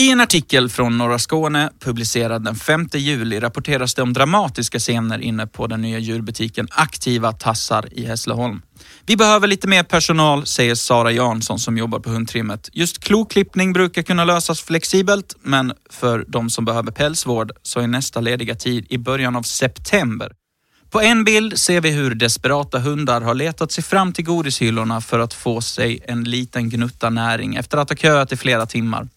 I en artikel från Norra Skåne publicerad den 5 juli rapporteras det om dramatiska scener inne på den nya djurbutiken Aktiva Tassar i Hässleholm. Vi behöver lite mer personal, säger Sara Jansson som jobbar på hundtrimmet. Just kloklippning brukar kunna lösas flexibelt, men för de som behöver pälsvård så är nästa lediga tid i början av september. På en bild ser vi hur desperata hundar har letat sig fram till godishyllorna för att få sig en liten gnutta näring efter att ha köat i flera timmar.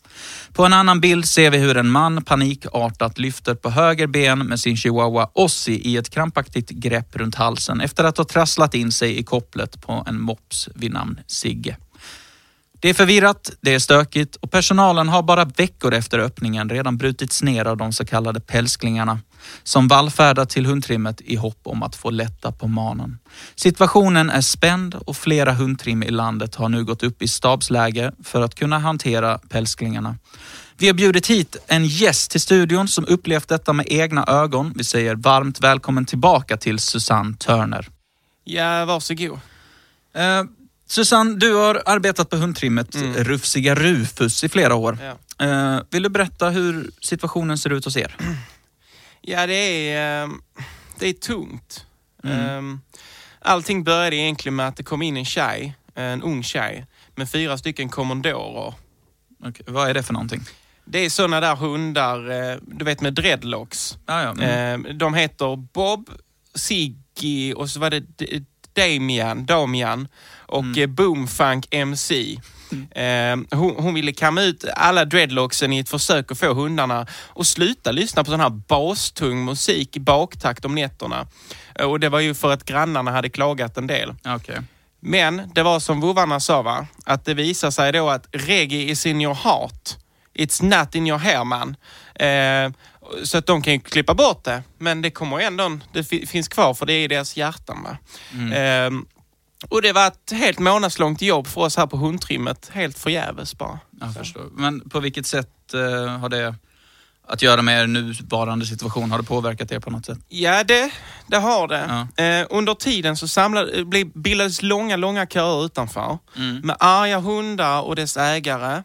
På en annan bild ser vi hur en man panikartat lyfter på höger ben med sin chihuahua Ossi i ett krampaktigt grepp runt halsen efter att ha trasslat in sig i kopplet på en mops vid namn Sigge. Det är förvirrat, det är stökigt och personalen har bara veckor efter öppningen redan brutits ner av de så kallade pälsklingarna som vallfärdar till hundtrimmet i hopp om att få lätta på manen. Situationen är spänd och flera hundtrim i landet har nu gått upp i stabsläge för att kunna hantera pälsklingarna. Vi har bjudit hit en gäst till studion som upplevt detta med egna ögon. Vi säger varmt välkommen tillbaka till Susanne Törner. Ja, varsågod. Eh, Susanne, du har arbetat på hundtrimmet Mm. Rufsiga Rufus i flera år. Ja. Eh, vill du berätta hur situationen ser ut hos er? Ja, det är, ehm, det är tungt. Mm. Ehm, Allting började egentligen med att det kom in en tjej, en ung tjej, med fyra stycken kommandorer. Okej, vad är det för någonting? Det är sådana där hundar, eh, du vet med dreadlocks. Ah, ja, mm. Ehm, De heter Bob, Siggy och så var det Damian, Damian och Mm. eh, Boomfunk MC. Ehm, hon, hon ville kamma ut alla dreadlocksen i ett försök att få hundarna att sluta lyssna på sån här bastung musik i baktakt om nätterna. Eh, Och det var ju för att grannarna hade klagat en del. Okej. Men det var som vovvarna sa, va? att det visar sig då att reggae is in your heart. It's not in your hair man. Eh, så att de kan ju klippa bort det, men det kommer ändå, det fi- finns kvar för det är i deras hjärtan. Va? Eh, och det var ett helt månadslångt jobb för oss här på hundtrimmet, helt förgäves bara. Jag förstår. Men på vilket sätt eh, har det att göra med er nuvarande situation? Har det påverkat er på något sätt? Ja, det, det har det. Eh, under tiden så samlade, bildades långa, långa köer utanför Mm. med arga hundar och dess ägare.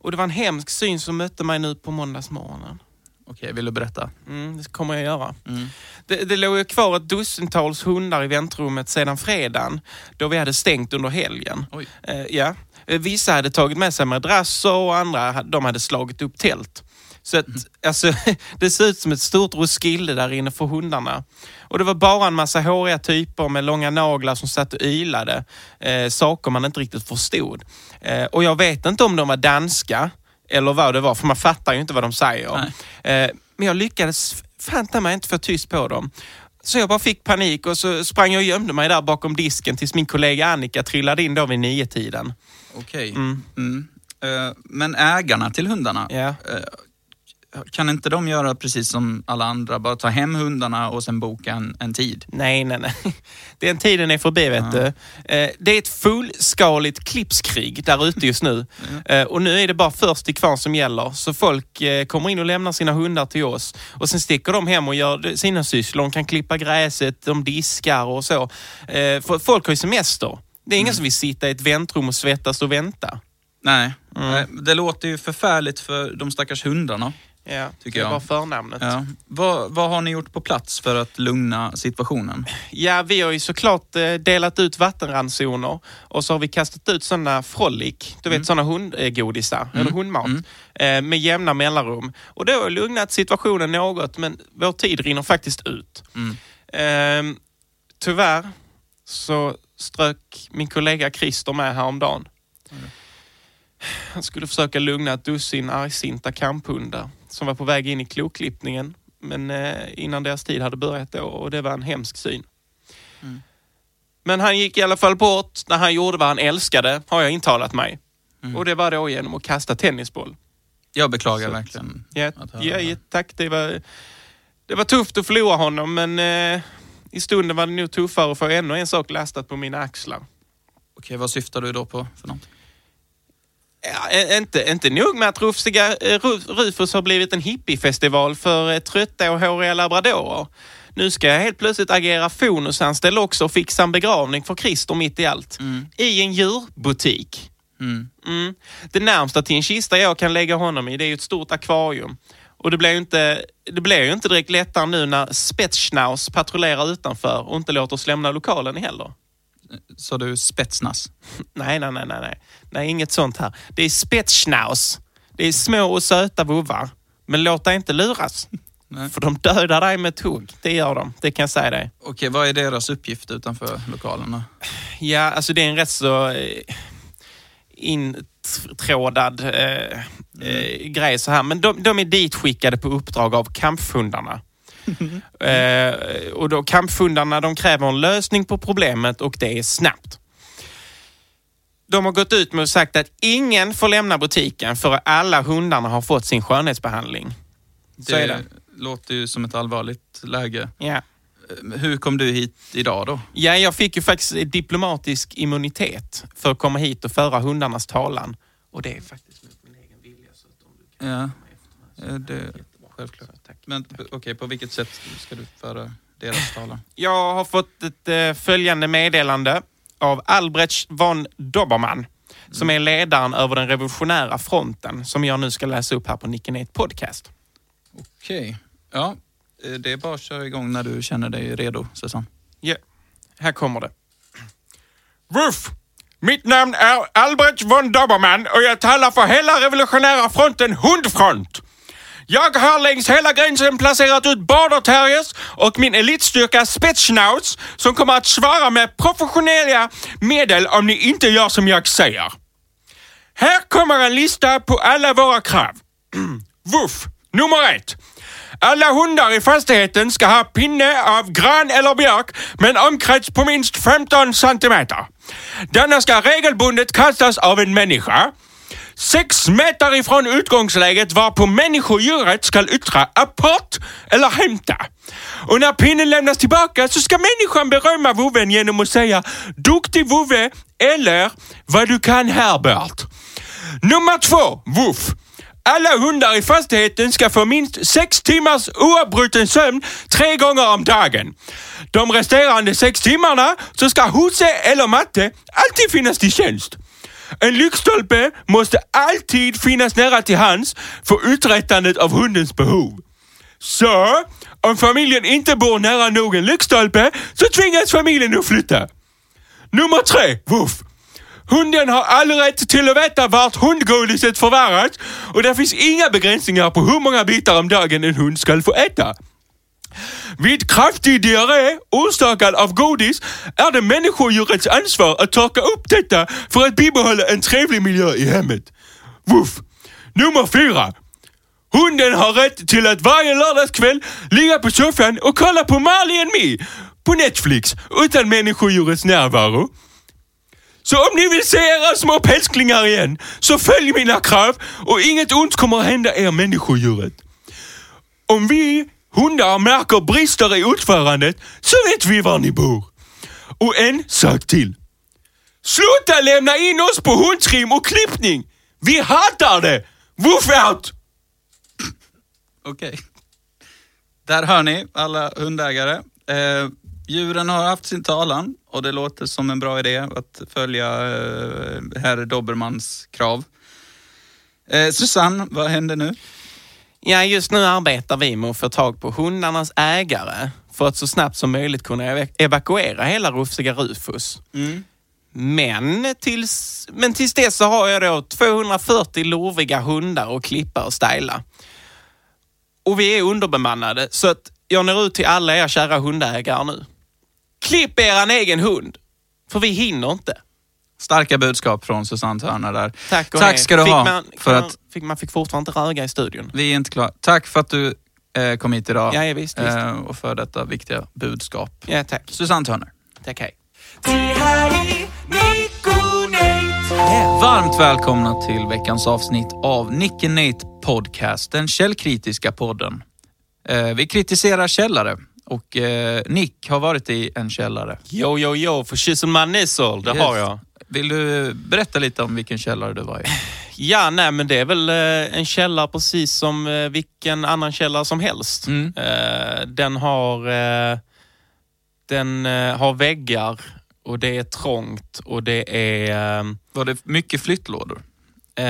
Och det var en hemsk syn som mötte mig nu på måndagsmorgonen. Okej, vill du berätta? Mm, det kommer jag göra. Mm. Det, det låg ju kvar ett dussintals hundar i väntrummet sedan fredagen då vi hade stängt under helgen. Eh, ja. Eh, Vissa hade tagit med sig madrasser och andra de hade slagit upp tält. Så att, alltså, det ser ut som ett stort Roskilde där inne för hundarna. Och det var bara en massa håriga typer med långa naglar som satt och ylade. Eh, saker man inte riktigt förstod. Eh, och jag vet inte om de var danska eller vad det var, för man fattar ju inte vad de säger. Eh, men jag lyckades fan mig inte få tyst på dem. Så jag bara fick panik och så sprang jag och gömde mig där bakom disken tills min kollega Annika trillade in då vid nio tiden. Okej. Mm. Mm. Eh, men ägarna till hundarna, Ja. Kan inte de göra precis som alla andra? Bara ta hem hundarna och sen boka en, en tid? Nej, nej, nej. Den tiden är förbi, vet du. Eh, Det är ett fullskaligt klippskrig där ute just nu. Eh, Och nu är det bara först till kvarn som gäller. Så folk eh, kommer in och lämnar sina hundar till oss. Och sen sticker de hem och gör sina sysslor. De kan klippa gräset, de diskar och så. För folk har ju semester. Det är ingen som vill sitta i ett väntrum och svettas och vänta. Nej, Mm. Det låter ju förfärligt för de stackars hundarna. Ja, Tycker det jag. var förnamnet. Ja. Vad, vad har ni gjort på plats för att lugna situationen? Ja, vi har ju såklart eh, delat ut vattenransoner och så har vi kastat ut sådana frolic, du vet sådana hundgodisar, eller hundmat, Mm. eh, med jämna mellanrum. Och det har lugnat situationen något, men vår tid rinner faktiskt ut. Mm. Eh, tyvärr så strök min kollega Christer med häromdagen. Han skulle försöka lugna ett dussin argsinta kamphundar som var på väg in i kloklippningen. Men eh, innan deras tid hade börjat då och det var en hemsk syn. Men han gick i alla fall bort när han gjorde vad han älskade, har jag intalat mig. Och det var då genom att kasta tennisboll. Jag beklagar Så- verkligen. Ja, ja, ja, tack. Det var, det var tufft att förlora honom, men eh, i stunden var det nog tuffare att få ännu en sak lastat på mina axlar. Okej, vad syftar du då på för något? Ja, inte, inte nog med att Rufsiga, eh, Ru- Rufus har blivit en hippiefestival för eh, trötta och håriga labradorer. Nu ska jag helt plötsligt agera fonusanställd också och fixa en begravning för Christer mitt i allt. I en djurbutik. Mm. Mm. Det närmsta till en kista jag kan lägga honom i det är ju ett stort akvarium. Och det blir ju inte, det blir ju inte direkt lättare nu när Spetsschnauz patrullerar utanför och inte låter oss lämna lokalen heller. Så du spetsnas? Nej, nej, nej, nej, nej. Inget sånt här. Det är Spetsschnauz. Det är små och söta vovvar. Men låt dig inte luras. Nej. För de dödar dig med ett hugg. Det gör de. Det kan jag säga dig. Okej, vad är deras uppgift utanför lokalerna? Ja, alltså det är en rätt så eh, intrådad eh, eh, grej så här. Men de, de är ditskickade på uppdrag av kampfundarna. eh, och då kampfundarna de kräver en lösning på problemet och det är snabbt. De har gått ut med och sagt att ingen får lämna butiken förrän alla hundarna har fått sin skönhetsbehandling. Så det det. låter ju som ett allvarligt läge. Ja. Eh, Hur kom du hit idag då? Ja, jag fick ju faktiskt diplomatisk immunitet för att komma hit och föra hundarnas talan. Och det är faktiskt mot min egen vilja. Så att om du kan Ja, komma efter mig så det. Självklart. Så, tack. Men okej, på vilket sätt ska du föra deras talan? Jag har fått ett eh, följande meddelande av Albrecht von Dobermann som är ledaren över den revolutionära fronten som jag nu ska läsa upp här på Nickenet Podcast. Okej. Ja, eh, det är bara att köra igång när du känner dig redo, Susanne. Ja, här kommer det. Ruff! Mitt namn är Albrecht von Dobermann och jag talar för hela revolutionära fronten Hundfront. Jag har längs hela gränsen placerat ut border terriers och min elitstyrka Spetsschnauz som kommer att svara med professionella medel om ni inte gör som jag säger. Här kommer en lista på alla våra krav. Woof! Nummer ett. Alla hundar i fastigheten ska ha pinne av gran eller björk med en omkrets på minst 15 centimeter. Denna ska regelbundet kastas av en människa. Sex meter ifrån utgångsläget varpå människodjuret ska yttra apport eller hämta. Och när pinnen lämnas tillbaka så ska människan berömma vovven genom att säga duktig vovve eller vad du kan Herbert'. Nummer två, voff! Alla hundar i fastigheten ska få minst sex timmars oavbruten sömn tre gånger om dagen. De resterande sex timmarna så ska husse eller matte alltid finnas till tjänst. En lyktstolpe måste alltid finnas nära till hands för uträttandet av hundens behov. Så, om familjen inte bor nära nog en lyktstolpe så tvingas familjen att flytta. Nummer tre, woof. Hunden har all rätt till att veta vart hundgodiset förvaras och det finns inga begränsningar på hur många bitar om dagen en hund ska få äta. Vid kraftig diarré orsakad av godis är det människodjurets ansvar att torka upp detta för att bibehålla en trevlig miljö i hemmet. Woof! Nummer fyra. Hunden har rätt till att varje lördagskväll ligga på soffan och kolla på Marley and Me på Netflix utan människodjurets närvaro. Så om ni vill se era små pälsklingar igen, så följ mina krav och inget ont kommer att hända er människodjuret. Om vi hundar märker brister i utförandet så vet vi var ni bor. Och en sak till. Sluta lämna in oss på hundtrim och klippning! Vi hatar det! Woof out! Okej. Där hör ni, alla hundägare. Eh, djuren har haft sin talan och det låter som en bra idé att följa eh, herr Dobermans krav. Eh, Susanne, vad händer nu? Ja, just nu arbetar vi med att få tag på hundarnas ägare för att så snabbt som möjligt kunna ev- evakuera hela rufsiga Rufus. Men tills, men tills dess så har jag då 240 lurviga hundar och klippa och styla. Och vi är underbemannade så att jag når ut till alla er kära hundägare nu. Klipp eran egen hund, för vi hinner inte. Starka budskap från Susanne Törner där. Tack och Tack hej. ska du fick ha. Man, för man, att fick, man fick fortfarande inte röga i studion. vi är inte klara. Tack för att du eh, kom hit idag Ja, ja, visst, visst. eh, och för detta viktiga budskap. Ja, tack. Susanne Törner. Tack, hej. Varmt välkomna till veckans avsnitt av Nick Nate Podcast, den källkritiska podden. Eh, vi kritiserar källare och eh, Nick har varit i en källare. Yo, yo, yo, för kyssen man nissel, det har jag. Vill du berätta lite om vilken källare du var i? Ja, nej men det är väl eh, en källare precis som eh, vilken annan källare som helst. Mm. Eh, den har, eh, den eh, har väggar och det är trångt och det är... Eh, Var det mycket flyttlådor? eh,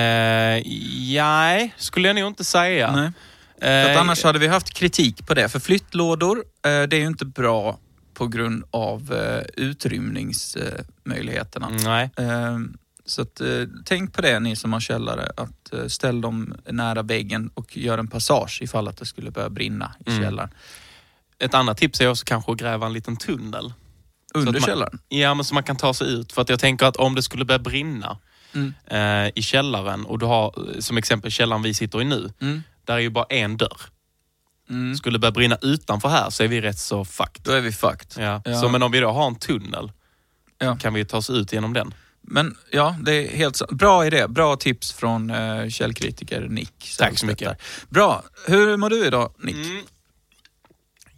nej, skulle jag nog inte säga. Nej. Eh, annars hade vi haft kritik på det. För flyttlådor, eh, det är ju inte bra på grund av eh, utrymningsmöjligheterna. Nej. Eh, Så att, eh, tänk på det ni som har källare, att eh, ställ dem nära väggen och gör en passage ifall att det skulle börja brinna i Mm. källaren. Ett annat tips är också kanske att gräva en liten tunnel. Under källaren? Ja, men så man kan ta sig ut. För att jag tänker att om det skulle börja brinna Mm. eh, i källaren och du har eh, som exempel källaren vi sitter i nu. Mm. Där är ju bara en dörr. Mm. Skulle börja brinna utanför här så är vi rätt så fucked. Då är vi fucked. Ja. Ja. Så, men om vi då har en tunnel Ja. kan vi ta oss ut genom den. Men ja, det är helt sant. Bra idé. Bra tips från uh, källkritiker Nick. Tack så mycket. Där. Bra. Hur mår du idag, Nick? Mm.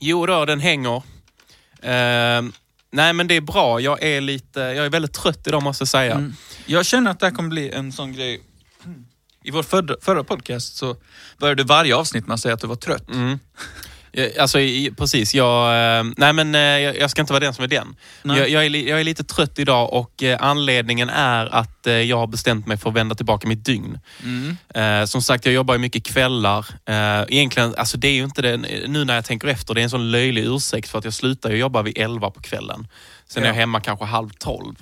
Jo då, den hänger. Eh, nej men det är bra. Jag är lite, jag är väldigt trött idag måste jag säga. Mm. Jag känner att det här kommer bli en sån grej. I vår förra, förra podcast så började varje avsnitt med att säga att du var trött. Mm. Alltså precis, jag, eh, nej men eh, jag, ska inte vara den som är den. Jag, jag, är, jag är lite trött idag och eh, anledningen är att jag har bestämt mig för att vända tillbaka mitt dygn. Mm. Som sagt, jag jobbar ju mycket kvällar. Egentligen, alltså det är ju inte det, nu när jag tänker efter, det är en sån löjlig ursäkt för att jag slutar jobba vid 11 på kvällen. Sen är Ja. jag hemma kanske halv tolv.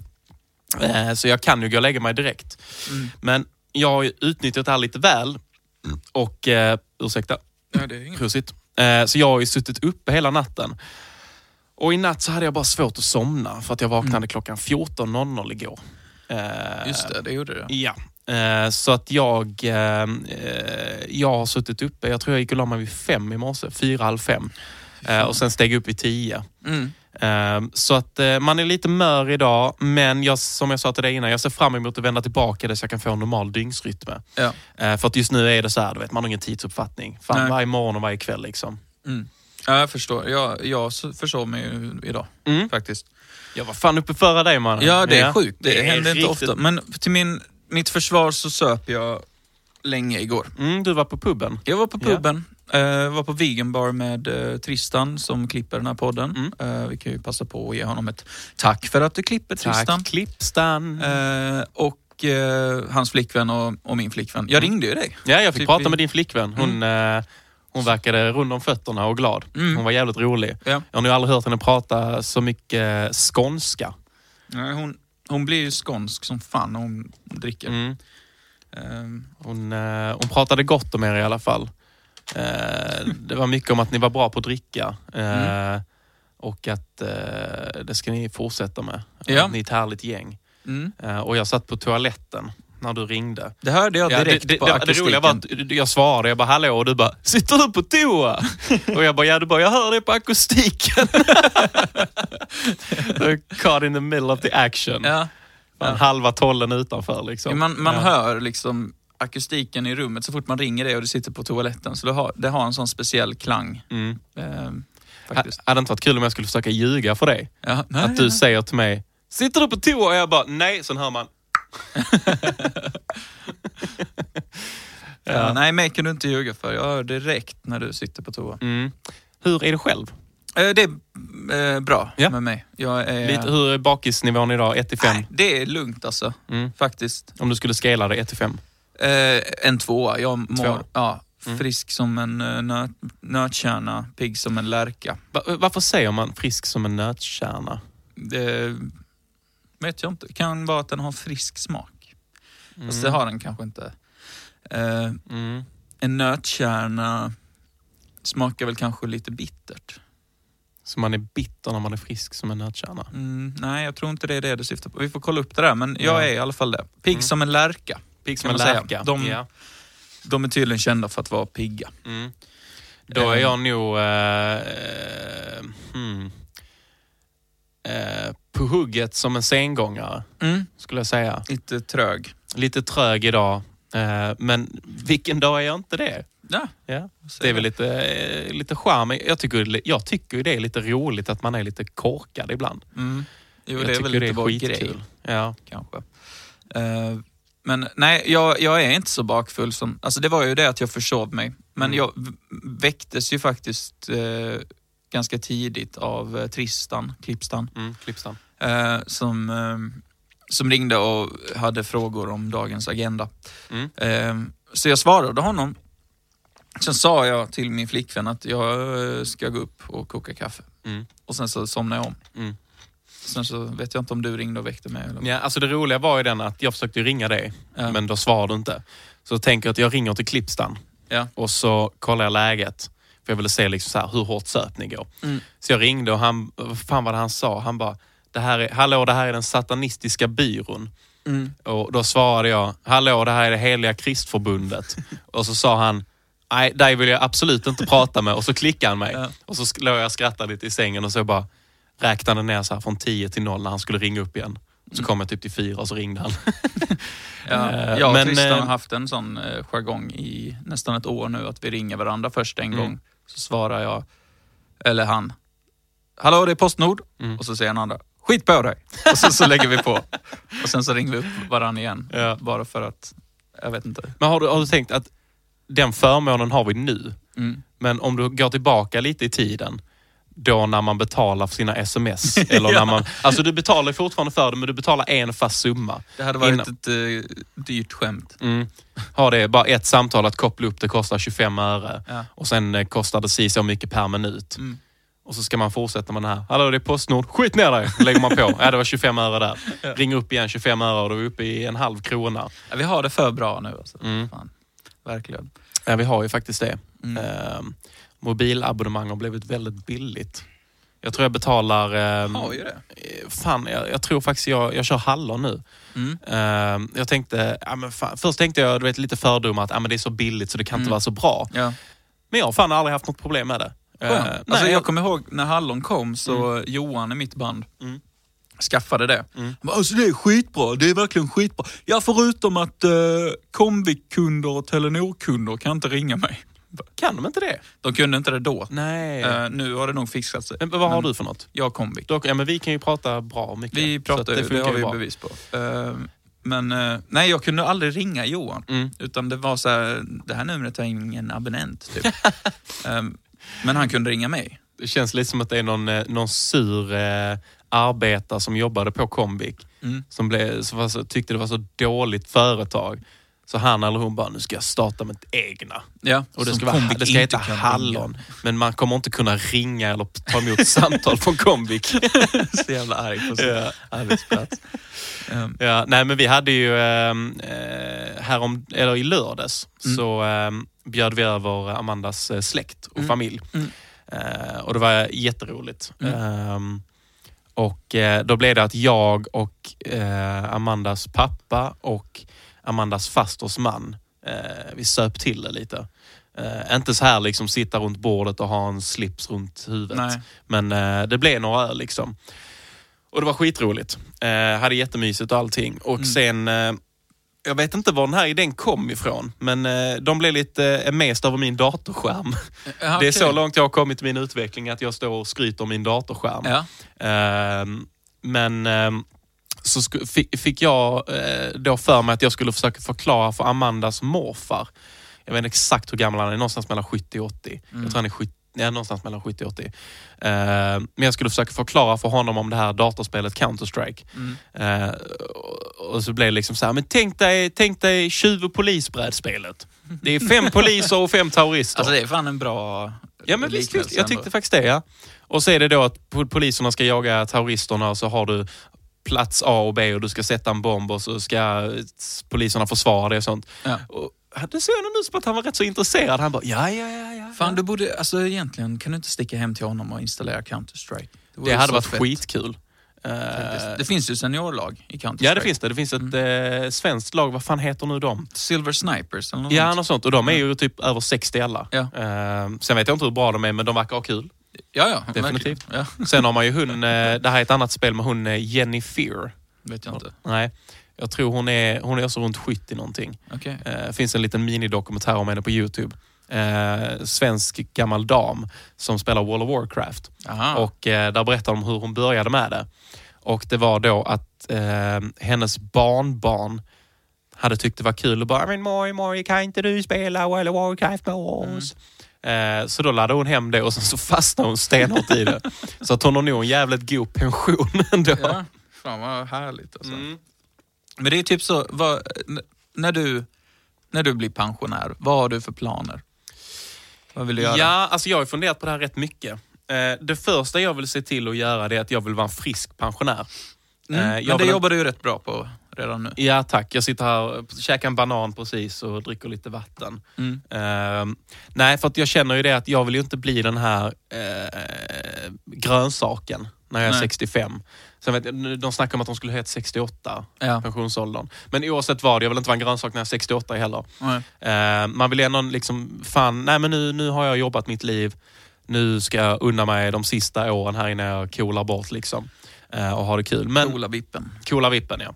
Eh, så jag kan ju gå och lägga mig direkt. Mm. Men jag har utnyttjat det här lite väl och, eh, ursäkta, Ja, det är inget. Prosit. Eh, Så jag har ju suttit uppe hela natten. Och i natt så hade jag bara svårt att somna för att jag vaknade klockan 14.00 igår. Eh, Just det, det gjorde det. Ja. Eh, Så att jag, eh, eh, jag har suttit uppe, jag tror jag gick och la mig vid fem i morse, fyra, halv fem. Eh, Och sen steg upp vid tio. Mm. Eh, Så att eh, man är lite mör idag, men jag, som jag sa till dig innan, jag ser fram emot att vända tillbaka det så jag kan få en normal dygnsrytm. Ja. Eh, För att just nu är det så här, du vet, man har ingen tidsuppfattning. Fan, Nej. varje morgon och varje kväll liksom. Mm. Ja, jag förstår. Jag, jag försov mig idag, Mm. faktiskt. Jag var fan uppe före dig mannen. Ja, det är sjukt. Det, Det händer inte riktigt- ofta. Men till min, mitt försvar så söp jag länge igår. Mm, du var på puben. Jag var på puben, eh, var på vegan bar med eh, Tristan som klipper den här podden. Mm. Eh, vi kan ju passa på att ge honom ett tack för att du klipper Tristan. Tack Klippstan. Och hans flickvän och, och min flickvän. Jag ringde ju dig. ja, jag fick typ prata vi- med din flickvän. Hon, eh, hon verkade rund om fötterna och glad. Mm. Hon var jävligt rolig. Ja. Jag har nog aldrig hört henne prata så mycket skånska. Nej, hon, hon blir ju skånsk som fan när hon dricker. Mm. Eh, Hon, hon pratade gott om er i alla fall. Eh, det var mycket om att ni var bra på att dricka. Mm. Och att eh, det ska ni fortsätta med. Ja. Ni är ett härligt gäng. mm. Och jag satt på toaletten när du ringde. Det hörde jag Ja, direkt det, det, på det, det akustiken. roliga var att jag svarade, jag bara hallå och du bara sitter du på toa? och jag bara ja, du bara jag hör det på akustiken. Caught in the middle of the action. Ja. Ja. Halva tollen utanför liksom. Man, man ja. hör liksom akustiken i rummet så fort man ringer dig och du sitter på toaletten. Så det har, det har en sån speciell klang. Mm. Eh, Ha- faktiskt. Hade inte varit kul om jag skulle försöka ljuga för dig? Ja, nej, att du nej. säger till mig, sitter du på toa? Och jag bara, nej. Sen hör man, Ja, nej, mig kan du inte ljuga för. Jag hör direkt när du sitter på toa. mm. Hur är det själv? Eh, det är eh, bra Ja. med mig. Är, Lite, hur är bakisnivån idag? 1 till 5? Nej, det är lugnt alltså. Mm. Faktiskt. Om du skulle scala det 1 till 5? Eh, en tvåa. Jag mår Två. Ja, Mm. frisk som en uh, nöt, nötkärna, pigg som en lärka. Va- varför säger man frisk som en nötkärna? Det vet jag inte. Det kan vara att den har frisk smak. Fast det har den kanske inte. Eh, Mm. en nötkärna smakar väl kanske lite bittert. Så man är bitter när man är frisk som en nötkärna? Mm, nej, jag tror inte det är det du syftar på. Vi får kolla upp det där, men jag Ja. är i alla fall det. Pigg Mm. som en lärka. Pigg som en lärka. De- Ja. De är tydligen kända för att vara pigga. Mm. Då är Eh. jag nog... eh, eh, hmm. eh, på hugget som en sengångare, Mm. skulle jag säga. Lite trög. Lite trög idag, eh, men vilken dag är jag inte det? Ja, Ja. Det är väl lite, eh, lite charm. Jag tycker, jag tycker det är lite roligt att man är lite korkad ibland. Mm. Jo, jag det är väl lite det är vår skitkul. grej. Ja. kanske. Men nej, jag, jag är inte så bakfull som... Alltså det var ju det att jag försov mig. Men Mm. jag väcktes ju faktiskt eh, ganska tidigt av eh, Tristan, Klippstan, Mm, Klippstan. eh, som, eh, som ringde och hade frågor om dagens agenda. Mm. Eh, så jag svarade honom. Sen sa jag till min flickvän att jag eh, ska gå upp och koka kaffe. Mm. Och sen så somnade jag om. Sen så vet jag inte om du ringde och väckte mig. Eller? Ja, alltså det roliga var ju den att jag försökte ringa dig, Ja. men då svarade du inte. Så jag tänker att jag ringer till Klippstan Ja. och så kollar jag läget. För jag ville se liksom så här, hur hårt söp ni går. Mm. Så jag ringde och han, vad fan var det han sa? Han bara, det här är, hallå det här är den satanistiska byrån. Mm. Och då svarade jag, hallå det här är det heliga kristförbundet. och så sa han, nej dig vill jag absolut inte prata med. Och så klickade han mig. Ja. Och så låg jag och skrattade lite i sängen och så bara räknade ner så här från 10 till 0 när han skulle ringa upp igen. Så kom jag typ till 4 och så ringde han. Ja, Eh, jag och men, Tristan eh, har haft en sån eh, jargong i nästan ett år nu, att vi ringer varandra först en Mm. gång. Så svarar jag, eller han, Hallå det är Postnord. Mm. Och så säger den andra, skit på dig. Och sen så lägger vi på. Och sen så ringer vi upp varandra igen. Ja. Bara för att, jag vet inte. Men har du, har du tänkt att den förmånen har vi nu. Mm. Men om du går tillbaka lite i tiden, då när man betalar för sina sms. Eller Ja. när man, alltså du betalar fortfarande för det, men du betalar en fast summa. Det hade varit Innan- ett eh, dyrt skämt. Mm. Har det bara ett samtal att koppla upp, det kostar 25 öre. Ja. Och sen eh, kostar det si så mycket per minut. Mm. Och så ska man fortsätta med den här. Hallå det är Postnord, skit ner dig! Lägger man på. Ja det var 25 öre där. Ringer upp igen 25 öre och då är vi uppe i en halv krona. Ja, vi har det för bra nu. Alltså. Mm. Fan. Verkligen. Ja vi har ju faktiskt det. Mm. Ehm, mobilabonnemang har blivit väldigt billigt. Jag tror jag betalar... ehm, Har ju det. eh, Fan, jag, jag tror faktiskt jag, jag kör hallon nu. Mm. Ehm, jag tänkte, ja, men fan, först tänkte jag du vet, lite fördomar att ja, men det är så billigt så det kan inte Mm. vara så bra. Ja. Men jag har fan aldrig haft något problem med det. Eh, alltså, nej, jag kommer ihåg när Hallon kom så Johan i mitt band Mm. skaffade det. Mm. Bara, Alltså det är skitbra, det är verkligen skitbra. Ja, förutom att uh, Comvik-kunder och Telenor-kunder kan inte ringa mig. Kan de inte det? De kunde inte det då. Nej. Eh, nu har det nog fixat sig. men vad har men- du för något? Jag har. Dock, ja, men vi kan ju prata bra mycket. Vi pratar ju, det, funkar har vi bra. bevis på. Eh, men eh, nej, jag kunde aldrig ringa Johan. Mm. Utan det var så här, det här numret har ingen abonnent. Typ. Men han kunde ringa mig. Det känns lite som att det är någon, någon sur arbetare som jobbade på Comvik Mm. som, blev, som var så, tyckte det var så dåligt företag. Så han eller hon bara, nu ska jag starta mitt egna. Ja, Och det ska, vara, det ska heta Hallon. ringa. Men man kommer inte kunna ringa eller ta emot samtal från Comvik. så jävla arg på sin Ja. arbetsplats. Eh, Ja, nej men vi hade ju ehm, eh, härom, eller i lördags Mm. så ehm, bjöd vi över Amandas eh, släkt och Mm. familj. Mm. Eh, och det var jätteroligt. Ehm, och eh, då blev det att jag och eh, Amandas pappa och Amandas fasters man, eh, vi söp till det lite. Eh, inte så här liksom sitta runt bordet och ha en slips runt huvudet. nej. Men eh, det blev några öl liksom. Och det var skitroligt. Eh, hade jättemysigt och allting. Och Mm. sen, eh, jag vet inte var den här idén kom ifrån, men eh, de blev lite eh, mest över min datorskärm. Ja, Det är så långt jag har kommit i min utveckling, att jag står och skryter om min datorskärm. Ja. Ehm, men ehm, så fick, jag eh, då för mig att jag skulle försöka förklara för Amandas morfar. Jag vet inte exakt hur gammal han är, någonstans mellan 70 och 80. Mm. Jag tror han är 70, ja, någonstans mellan 70 och 80. Ehm, men jag skulle försöka förklara för honom om det här datorspelet Counter-Strike. Mm. Eh, och- så blev det liksom så här, men tänk dig, tänk dig tjuv och polisbrädspelet. Det är fem poliser och fem terrorister. Alltså det är fan en bra Ja men visst, jag tyckte faktiskt det. Ja. Och så är det då att po- poliserna ska jaga terroristerna och så har du plats A och B och du ska sätta en bomb och så ska poliserna försvara det och sånt. Ja. Och det såg jag nog ut som att han var rätt så intresserad. Han bara, ja, ja, ja. ja. Fan, du borde, alltså egentligen kan du inte sticka hem till honom och installera Counter-Strike? vore det hade varit fett, skitkul. Eh, faktiskt. Det finns ju seniorlag i Counter-Strike. ja, det finns det. Det finns ett eh, svenskt lag, vad fan heter nu de? Silver Snipers eller något Ja, något sånt. Och de är ju typ över 60 alla. Ja. Eh, sen vet jag inte hur bra de är, men de verkar ha kul. Ja, ja. Definitivt. Ja, Sen har man ju hon, eh, det här är ett annat spel med hon eh, Jenny Fear. vet jag inte. Nej, jag tror hon är, hon är också runt 70 någonting. Okej. Eh, finns en liten minidokumentär om henne på Youtube. Eh, svensk gammal dam som spelar World of Warcraft. Aha. Och eh, där berättar de hur hon började med det. Och det var då att eh, hennes barnbarn hade tyckt det var kul och bara “Men moj, kan inte du spela World of Warcraft med oss?” Eh, så då laddade hon hem det och sen så fastnade hon stenhårt i det. Så att hon har nog en jävligt god pension ändå. Ja, fan vad härligt alltså. Mm. Men det är typ så, vad, när, du, när du blir pensionär, vad har du för planer? Vad vill du göra? Ja, alltså jag har funderat på det här rätt mycket. Eh, det första jag vill se till att göra det är att jag vill vara en frisk pensionär. Mm, Eh, men det jobbar du ju rätt bra på redan nu. Ja tack, jag sitter här och käkar en banan precis och dricker lite vatten. Mm. Eh, nej, för att jag känner ju det att jag vill ju inte bli den här eh, grönsaken när jag är Nej. 65. Sen vet de snackar om att de skulle höja till 68, Ja. pensionsåldern. Men oavsett vad, jag vill inte vara en grönsak när jag är 68 heller. Eh, man vill ändå liksom, fan, nej men nu, nu har jag jobbat mitt liv. Nu ska jag unna mig de sista åren här innan jag coolar bort liksom. Eh, och ha det kul. Men, Coola vippen. Coola vippen, ja.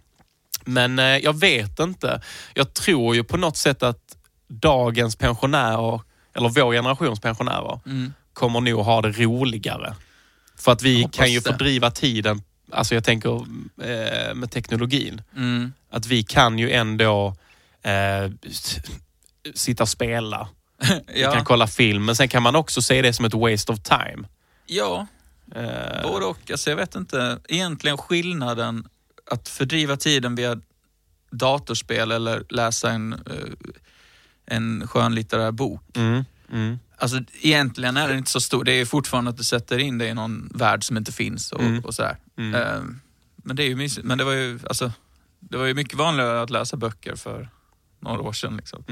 Men eh, jag vet inte. Jag tror ju på något sätt att dagens pensionärer, eller vår generations pensionärer, Mm. kommer nog ha det roligare. För att vi kan ju det. fördriva tiden, alltså jag tänker eh, med teknologin. Mm. Att vi kan ju ändå eh, sitta och spela. Vi kan Ja. kolla film, men sen kan man också se det som ett waste of time. ja, Eh, både och. Alltså, jag vet inte, egentligen skillnaden att fördriva tiden via datorspel eller läsa en, eh, en skönlitterär bok. mm, mm, Alltså egentligen är det inte så stor. Det är fortfarande att du sätter in det i någon värld som inte finns och, Mm. och sådär. mm. Eh, men det är ju mysigt. Men det var ju, alltså, det var ju mycket vanligare att läsa böcker för några år sedan. Liksom.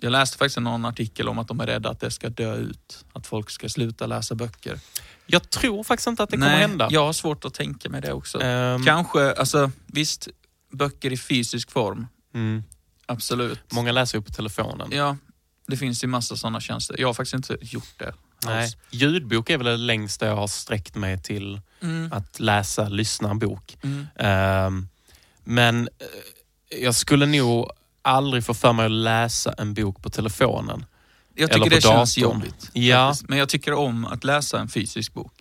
Jag läste faktiskt någon artikel om att de är rädda att det ska dö ut. Att folk ska sluta läsa böcker. Jag tror faktiskt inte att det kommer Nej, hända. jag har svårt att tänka mig det också. Ehm, Kanske, alltså visst, böcker i fysisk form. mm. Absolut. Många läser ju på telefonen. Ja, det finns ju massa sådana tjänster. Jag har faktiskt inte gjort det. Nej. alls. Ljudbok är väl det längsta jag har sträckt mig till Mm. att läsa, lyssna en bok. Mm. Ehm, men eh, jag skulle nog aldrig få för mig att läsa en bok på telefonen. Jag Eller tycker det på känns datorn. jobbigt. Ja. faktiskt. Men jag tycker om att läsa en fysisk bok.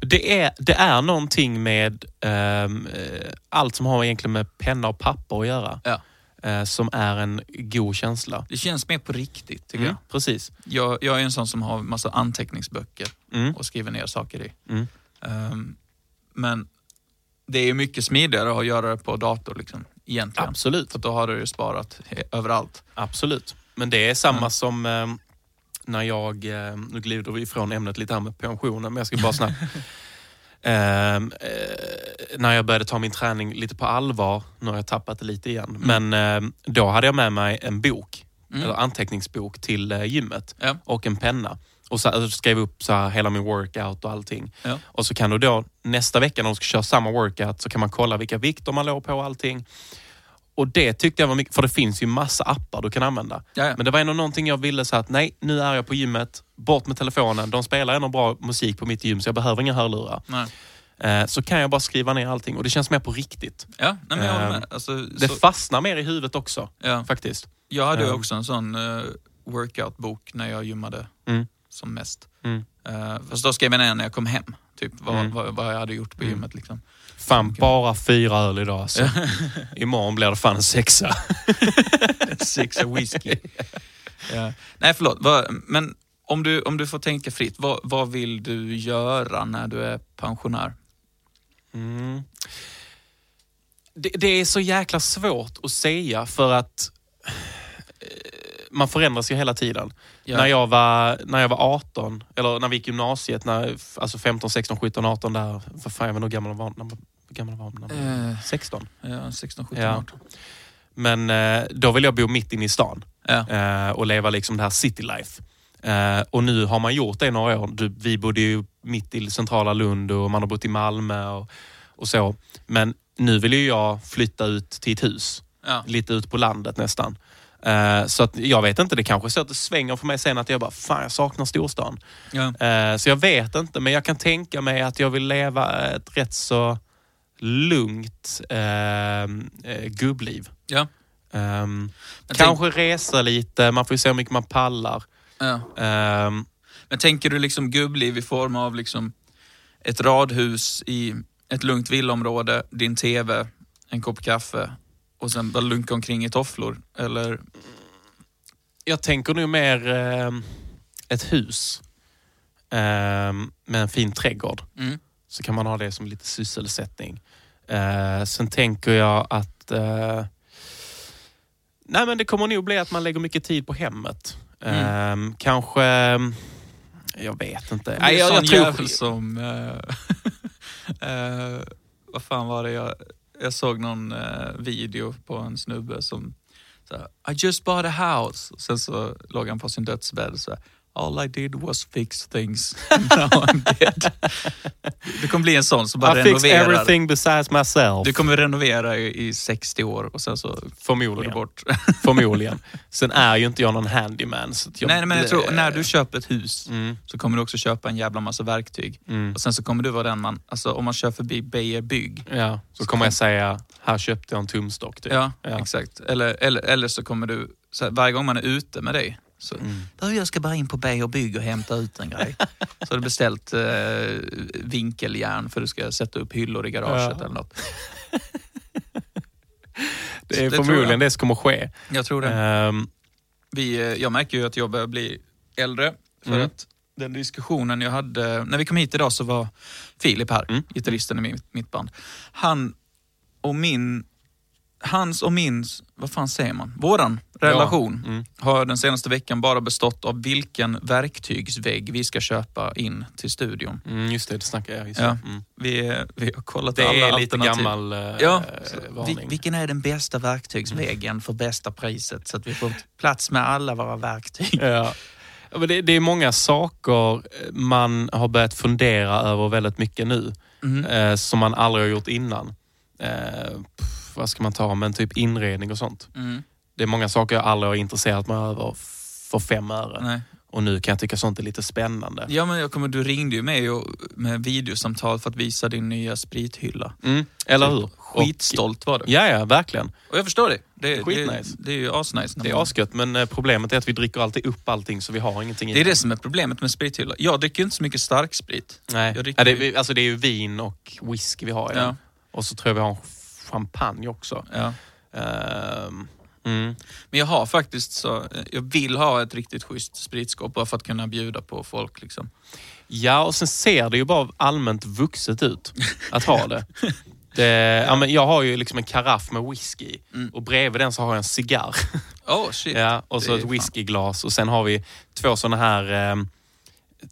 Det är, det är någonting med ehm, eh, allt som har egentligen med penna och papper att göra. Ja. eh, som är en god känsla. Det känns mer på riktigt tycker Mm, precis. jag. jag. Jag är en sån som har massa anteckningsböcker Mm, och skriver ner saker i. mm. Ehm, men det är ju mycket smidigare att göra det på dator liksom, egentligen. Absolut. För då har du sparat överallt. Absolut. Men det är samma Mm. som eh, när jag, eh, nu glider vi ifrån ämnet lite här med pensionen, men jag ska bara snabbt. Ehm, eh, när jag började ta min träning lite på allvar, nu har jag tappat det lite igen, men eh, då hade jag med mig en bok, Mm. eller anteckningsbok till eh, gymmet Ja. och en penna. Och så, alltså, skrev upp så här, hela min workout och allting. Ja. Och så kan du då nästa vecka när du ska köra samma workout så kan man kolla vilka vikter man låg på och allting. Och det tyckte jag var mycket, för det finns ju massa appar du kan använda. Ja, ja. Men det var ändå någonting jag ville så att nej, nu är jag på gymmet, bort med telefonen. De spelar ändå bra musik på mitt gym så jag behöver inga hörlurar. Nej. Eh, så kan jag bara skriva ner allting och det känns mer på riktigt. Ja, nej, men jag Ehm, med. Alltså, Det så, fastnar mer i huvudet också, ja. faktiskt. Jag hade Ehm. också en sån uh, workout-bok när jag gymmade Mm. Som mest. Mm. Uh, fast då skrev jag ner när jag kom hem, typ vad, Mm. vad, vad jag hade gjort på Mm. gymmet. Liksom. Fan, bara fyra öl idag alltså. Imorgon blir det fan en sexa. Six of whisky. ja. Nej, förlåt. Men om du, om du får tänka fritt, vad, vad vill du göra när du är pensionär? Mm. Det, det är så jäkla svårt att säga för att eh, man förändras ju hela tiden. Ja. När, jag var, när jag var 18, eller när vi gick gymnasiet, när, alltså 15, 16, 17, 18 där. Vad fan, jag vet inte hur gammal var när gammal var när man- Eh, 16. ja, 16, 17, Ja. 18. Men eh, då ville jag bo mitt inne i stan eh, och leva liksom det här city life. Eh, och nu har man gjort det i några år. Vi bodde ju mitt i centrala Lund och man har bott i Malmö och, och så. Men nu vill ju jag flytta ut till ett hus. Ja. Lite ut på landet nästan. Eh, så att jag vet inte, det kanske är så att det svänger för mig sen att jag bara, fan jag saknar storstan. Ja. Eh, så jag vet inte, men jag kan tänka mig att jag vill leva ett rätt så lugnt eh, gubbliv. Ehm, Men kanske resa lite, man får ju se hur mycket man pallar. ja. Ehm, Men tänker du liksom gubbliv i form av liksom ett radhus i ett lugnt villaområde, din TV, en kopp kaffe och sen bara lunka omkring i tofflor? Eller? jag tänker nu mer eh, ett hus eh, med en fin trädgård. Mm. Så kan man ha det som lite sysselsättning. Eh, sen tänker jag att eh, nej men det kommer nog bli att man lägger mycket tid på hemmet. Eh, kanske, jag vet inte. Det är jag, sån jag tror, som... eh, eh, vad fan var det jag... Jag såg någon eh, video på en snubbe som så här, I just bought a house. Och sen så låg han på sin dödsbädd och så här, All I did was fix things. Now I'm dead. Det kommer bli en sån som bara I renoverar. everything besides myself. Du kommer renovera i, i 60 år och sen så du Förmodligen. bort. Förmodligen. Sen är ju inte jag någon handyman. Så jag, Nej, men jag tror när du köper ett hus Mm. så kommer du också köpa en jävla massa verktyg. Mm. Och sen så kommer du vara den man, alltså om man kör förbi Beijer Bygg. Ja, så kommer jag säga, här köpte jag en tumstock. Typ. Ja, Ja. exakt. Eller, eller, eller så kommer du, så här, varje gång man är ute med dig, så Mm. "Du, jag ska bara in på Beijer Bygg och hämta ut en grej. så har du beställt eh, vinkeljärn för att du ska sätta upp hyllor i garaget Ja. eller något. Det är Det förmodligen det som kommer ske. Jag tror det. Ehm, Vi, eh, jag märker ju att jag börjar bli äldre. För Mm. att den diskussionen jag hade, när vi kom hit idag så var Filip här, Mm. gitarristen i mitt, mitt band. Han och min, hans och min, vad fan säger man, våran relation Mm. har den senaste veckan bara bestått av vilken verktygsvägg vi ska köpa in till studion. Mm, just det, det snackar jag. Just Ja. det. Mm. Vi, vi har kollat Det alla är lite alternativ. gammal eh, Ja, varning. vilken är den bästa verktygsväggen för bästa priset så att vi får plats med alla våra verktyg. Ja. Ja, Det, det är många saker man har börjat fundera över väldigt mycket nu. Mm. Eh, som man aldrig har gjort innan. Eh, vad ska man ta? Men typ inredning och sånt. Mm. Det är många saker jag aldrig har intresserat mig över för fem öre. Nej. Och nu kan jag tycka sånt är lite spännande. Ja, men jag kommer, du ringde ju mig och, med videosamtal för att visa din nya sprithylla. Mm, eller hur? Skitstolt var du. Ja, ja, verkligen. Och jag förstår det. Det, det, Skitnice. det är ju asnice. Det är asgött, men eh, problemet är att vi dricker alltid upp allting så vi har ingenting i det är det som är problemet med sprithylla. Jag dricker ju inte så mycket starksprit. Nej. Ja, det, är- alltså det är ju vin och whisky vi har Ja. den. Och så tror jag vi har champagne också. Ja. Ehm, mm. Men jag har faktiskt så, jag vill ha ett riktigt schysst spritskåp bara för att kunna bjuda på folk. Liksom. Ja, och sen ser det ju bara allmänt vuxet ut att ha det. det ja, men jag har ju liksom en karaff med whisky. Mm. och bredvid den så har jag en cigarr. Oh shit. Ja, och så ett whiskyglas och sen har vi två såna här eh,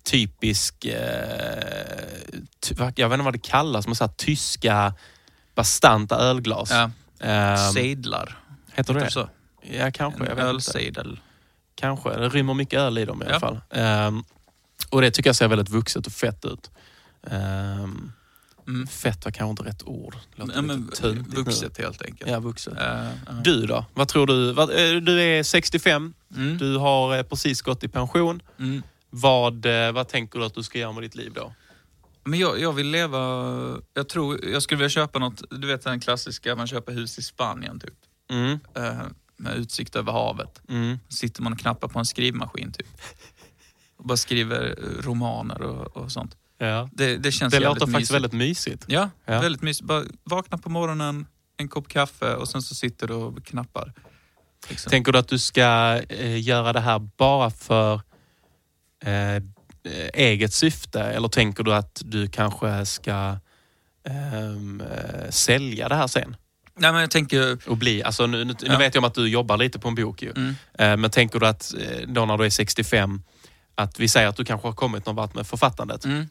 typisk, eh, ty, jag vet inte vad det kallas, men så här tyska bastanta ölglas. Ja. Ehm, Sejdlar. heter det så? Ja, kanske. Jag En vet inte. ölsejdel. Kanske. Det rymmer mycket öl i dem i alla Ja. fall. Ehm, och det tycker jag ser väldigt vuxet och fett ut. Ehm, Mm. Fett var kanske inte rätt ord. Låter Ja, lite men, töntigt nu. vuxet helt enkelt. Ja, vuxet. Eh, ja. Du då? Vad tror du? Vad, eh, du är 65. Mm. Du har eh, precis gått i pension. Mm. Vad, vad tänker du att du ska göra med ditt liv då? Men jag, jag vill leva... Jag tror jag skulle vilja köpa något, du vet den klassiska, man köper hus i Spanien typ. Mm. Eh, med utsikt över havet. Mm. Sitter man och knappar på en skrivmaskin typ. Och bara skriver eh, romaner och, och sånt. Ja. Det, det känns Det låter faktiskt mysigt. väldigt mysigt. Ja, Ja. väldigt mysigt. Bara vakna på morgonen, en kopp kaffe och sen så sitter du och knappar. Liksom. Tänker du att du ska eh, göra det här bara för eh, eget syfte eller tänker du att du kanske ska eh, sälja det här sen? Nej men jag tänker... Och bli, alltså nu, nu, nu Ja. vet jag om att du jobbar lite på en bok ju. Mm, Eh, men tänker du att eh, då när du är 65, att vi säger att du kanske har kommit någon vart med författandet. mm,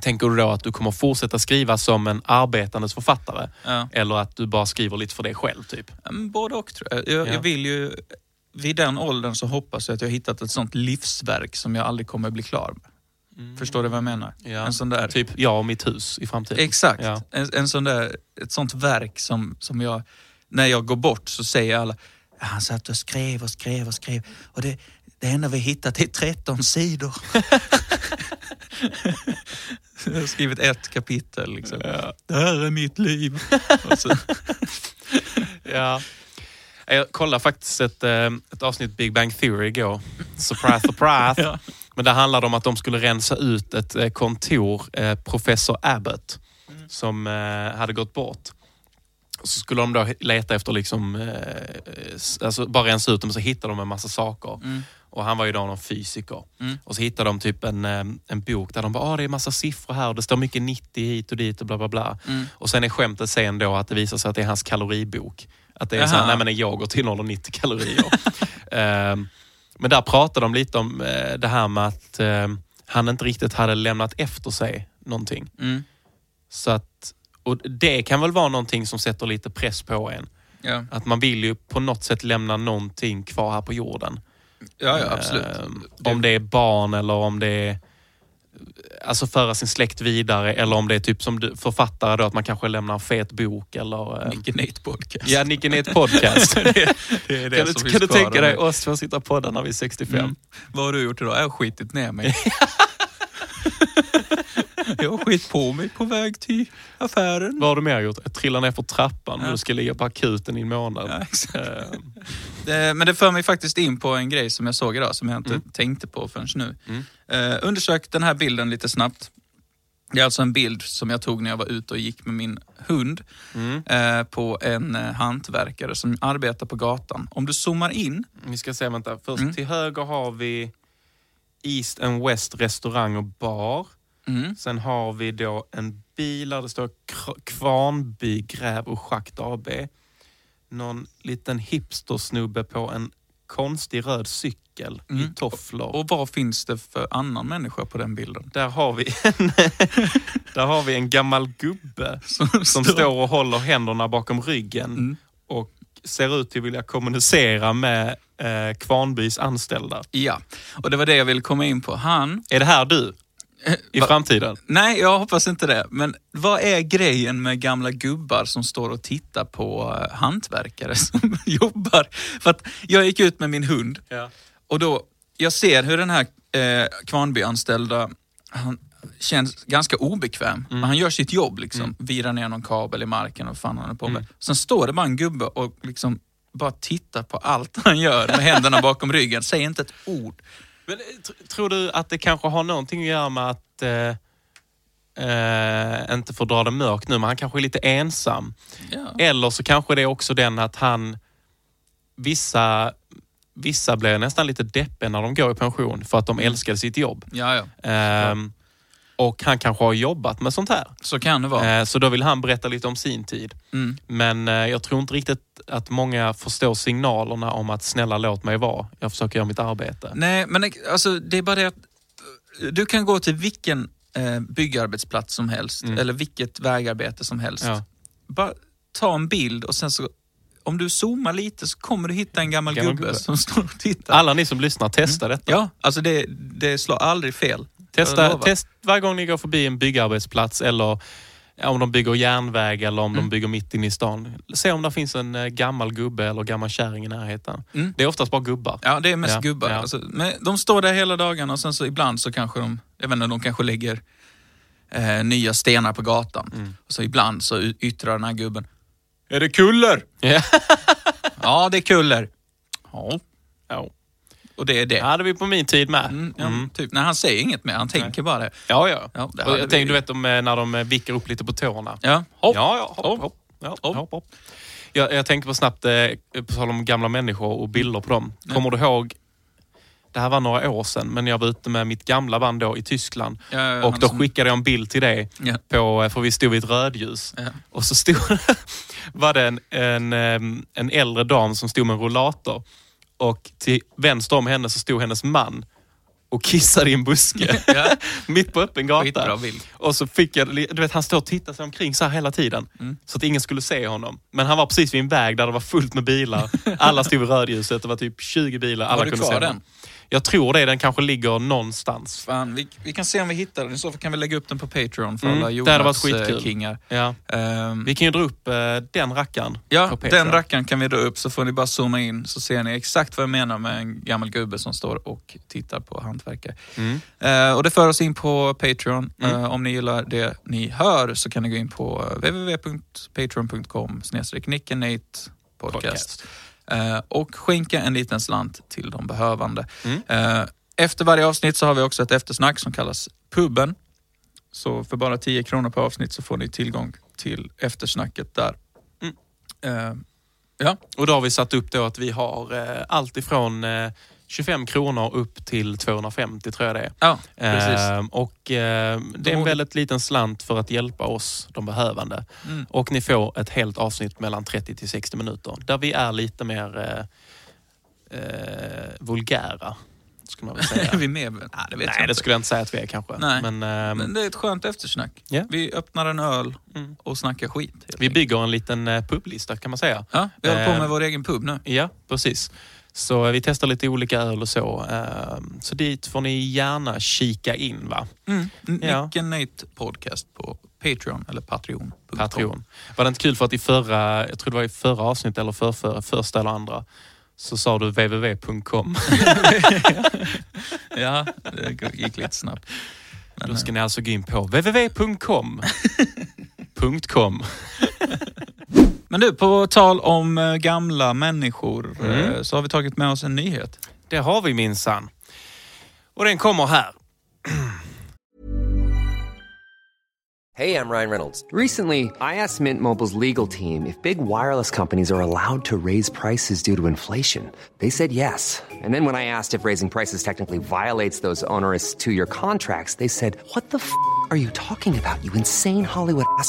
Tänker du då att du kommer fortsätta skriva som en arbetandes författare? ja. Eller att du bara skriver lite för dig själv typ? Både och tror jag. Jag, Ja. jag vill ju... Vid den åldern så hoppas jag att jag hittat ett sånt livsverk som jag aldrig kommer bli klar med. Förstår du vad jag menar? Ja. En sån där... Typ jag och mitt hus i framtiden. Exakt. Ja. En, en sån där, ett sånt verk som, som jag, när jag går bort så säger alla, Han satt och skrev och skrev och skrev. Och det, det enda vi hittat är 13 sidor. Jag har skrivit ett kapitel. Liksom. Det här är mitt liv. Ja. Jag kollade faktiskt ett, eh, ett avsnitt Big Bang Theory igår. Surprise, surprise. Ja. Men det handlade om att de skulle rensa ut ett eh, kontor, eh, professor Abbott, som eh, hade gått bort. Så skulle de då leta efter, liksom, eh, alltså bara rensa ut dem och så hittade de en massa saker. Och han var ju då någon fysiker. Mm. Och så hittade de typ en, eh, en bok där de bara, ah, det är massa siffror här och det står mycket 90 hit och dit och bla bla bla. Mm. Och sen är skämtet sen då att det visar sig att det är hans kaloribok. Att det är Jaha. så här, nej men en yoghurt innehåller 90 kalorier. Ehm, men där pratade de lite om eh, det här med att eh, han inte riktigt hade lämnat efter sig någonting. mm, Så att, och det kan väl vara någonting som sätter lite press på en. ja. Att man vill ju på något sätt lämna någonting kvar här på jorden. ja, ja, absolut. Ehm, Om det är barn eller om det är Alltså föra sin släkt vidare eller om det är typ som du, författare då att man kanske lämnar en fet bok eller... ehm, Nicky Nate podcast. Ja, Nicky Nate podcast. det, det det kan du, kan du tänka dig oss två sitta och podda när vi är 65? Mm. Vad har du gjort idag? Jag har skitit ner mig. jag har skit på mig på väg till affären. Vad har du mer gjort? Jag trillar ner för trappan och du ska ligga på akuten i en månad. Ja, exakt. Eh, Men det för mig faktiskt in på en grej som jag såg idag som jag inte tänkte på förrän nu. Mm. Eh, undersök den här bilden lite snabbt. Det är alltså en bild som jag tog när jag var ute och gick med min hund Mm. eh, på en eh, hantverkare som arbetar på gatan. Om du zoomar in, Vi ska se, vänta. Först Mm. till höger har vi East and West restaurang och bar. Mm, Sen har vi då en bil där det står Kvarnby Gräv och Schakt AB. Någon liten hipstersnubbe på en konstig röd cykel i Mm. tofflor. och vad finns det för annan människa på den bilden? Där har vi en, där har vi en gammal gubbe Som, som står och håller händerna bakom ryggen Mm. och ser ut att vilja kommunicera med eh, Kvarnbys anställda. Ja, och det var det jag ville komma in på. Han... Är det här du i Va- framtiden? Nej, jag hoppas inte det. Men vad är grejen med gamla gubbar som står och tittar på eh, hantverkare som jobbar? För att jag gick ut med min hund Ja. och då, jag ser hur den här eh, Kvarnby-anställda, han känns ganska obekväm. Men han gör sitt jobb liksom. Virar ner någon kabel i marken och fan han är på med. Sen står det bara en gubbe och liksom bara tittar på allt han gör med händerna bakom ryggen. Säger inte ett ord. Men, eh, tr- tror du att det kanske har någonting att göra med att eh, eh, inte få dra det mörkt nu, men han kanske är lite ensam. Ja. Eller så kanske det är också den att han, vissa, vissa blir nästan lite deppiga när de går i pension för att de älskar sitt jobb. Ja, ja. Ehm, och han kanske har jobbat med sånt här. Så kan det vara. Eh, så då vill han berätta lite om sin tid. Mm. Men eh, jag tror inte riktigt att många förstår signalerna om att snälla låt mig vara. Jag försöker göra mitt arbete. Nej, men alltså, det är bara det att eh, du kan gå till vilken byggarbetsplats som helst Mm. eller vilket vägarbete som helst. Ja. Bara ta en bild och sen så, om du zoomar lite så kommer du hitta en gammal, Gammal gubbe, gubbe. som står och tittar. Alla ni som lyssnar, testa detta. Ja, alltså det, det slår aldrig fel. Testa, test varje gång ni går förbi en byggarbetsplats eller om de bygger järnväg eller om Mm. de bygger mitt inne i stan. Se om det finns en eh, gammal gubbe eller gammal kärring i närheten. Mm. Det är oftast bara gubbar. Ja, det är mest Ja, gubbar. ja. Alltså, men de står där hela dagarna och sen så ibland så kanske de, jag vet inte, de kanske lägger eh, nya stenar på gatan. Mm. Och så ibland så yttrar den här gubben, är det kuller? Ja. Ja, det är kuller. Ja, Ja. Och det är det. Det hade vi på min tid med. Mm, ja, Mm. Typ, nej, han säger inget mer, han tänker bara det. Ja, ja. Ja, det och jag tänkte, du vet de, eh, när de eh, vickar upp lite på tårna. Ja, hopp. Ja, ja. Hopp, Hopp. hopp. Ja, Hopp. hopp, hopp. Jag, jag tänkte på snabbt, eh, på tal om gamla människor och bilder på dem. Kommer du ihåg, det här var några år sedan, men jag var ute med mitt gamla band då i Tyskland. Ja, och han då som- skickade jag en bild till dig, Ja. på, för vi stod vid ett rödljus. Ja. Och så stod, var det en, en, en äldre dam som stod med en rollator. Och till vänster om henne så stod hennes man. och kissade i en buske. Ja. Mitt på öppen gata. Och så fick jag, du vet han står och tittar sig omkring så här hela tiden. Mm. Så att ingen skulle se honom. Men han var precis vid en väg där det var fullt med bilar. Alla stod vid rödljuset, det var typ 20 bilar. Alla Har du kunde kvar se den? honom. Jag tror det, den kanske ligger någonstans. Fan, vi, vi kan se om vi hittar den. I så fall kan vi lägga upp den på Patreon för Mm, alla det hade varit Jonas skitkul. eh. Ja. Ehm, Vi kan ju dra upp eh, den rackaren Ja, den rackaren kan vi dra upp så får ni bara zooma in så ser ni exakt vad jag menar med en gammal gubbe som står och tittar på hantverkare. Mm. Eh, och det för oss in på Patreon. Mm. Eh, om ni gillar det ni hör så kan ni gå in på www.patreon.com nickenate podcast. Podcast. Eh, och skänka en liten slant till de behövande. Mm. Eh, efter varje avsnitt så har vi också ett eftersnack som kallas Puben. Så för bara 10 kronor per avsnitt så får ni tillgång till eftersnacket där. Mm. Eh, ja, Och då har vi satt upp då att vi har eh, allt ifrån eh, 25 kronor upp till 250 tror jag det är. ja precis. Ehm, och eh, det är en väldigt liten slant för att hjälpa oss, de behövande. Mm. Och ni får ett helt avsnitt mellan 30 till 60 minuter. Där vi är lite mer eh, eh, vulgära, skulle man väl säga. Är vi med? Nej, det vet Nej, jag det skulle jag inte säga att vi är kanske. Nej. Men, ehm, Men det är ett skönt eftersnack. Ja. Vi öppnar en öl Mm. och snackar skit. vi enkelt. bygger en liten eh, publista kan man säga. Ja, vi håller på med vår egen pub nu. Ja, precis. Så eh, vi testar lite olika öl och så. Ehm, så dit får ni gärna kika in va? Mm. Ja. Nate podcast på Patreon eller Patreon. Patreon. Var det inte kul för att i förra, jag tror det var i förra avsnittet eller för, för, första eller andra, så sa du www.com. Ja, det gick lite snabbt. Men, Då ska ni alltså gå in på www.com. .com. men du, på tal om eh, gamla människor Mm. eh, så har vi tagit med oss en nyhet. Det har vi minsann. Och den kommer här. Hey, I'm Ryan Reynolds. Recently, I asked Mint Mobile's legal team if big wireless companies are allowed to raise prices due to inflation. They said yes. And then when I asked if raising prices technically violates those onerous two year contracts, they said, What the f are you talking about, you insane Hollywood ass?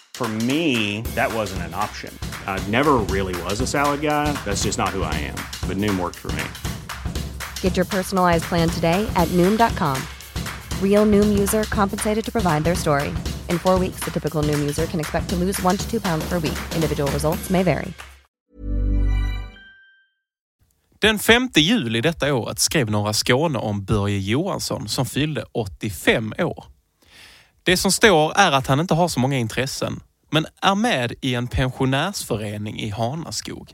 For me, that wasn't an option. I never really was a salad guy. That's just not who I am. But Noom worked for me. Get your personalized plan today at Noom.com. Real Noom user compensated to provide their story. In four weeks, the typical Noom user can expect to lose one to two pounds per week. Individual results may vary. Den 5 juli detta året skrev Norra Skåne om Börje Johansson som fyllde 85 år. Det som står är att han inte har så många intressen, men är med i en pensionärsförening i Hanaskog.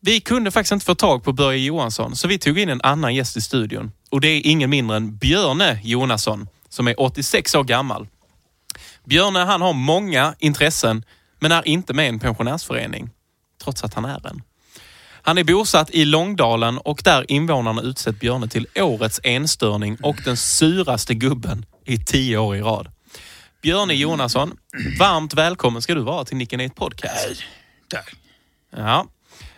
Vi kunde faktiskt inte få tag på Börje Johansson, så vi tog in en annan gäst i studion. Och det är ingen mindre än Björne Jonasson, som är 86 år gammal. Björne han har många intressen, men är inte med i en pensionärsförening, trots att han är en. Han är bosatt i Långdalen och där invånarna utsett Björne till årets enstörning och den suraste gubben i tio år i rad. Björne Jonasson, varmt välkommen ska du vara till Nicken Eight Podcast. Tack. Ja.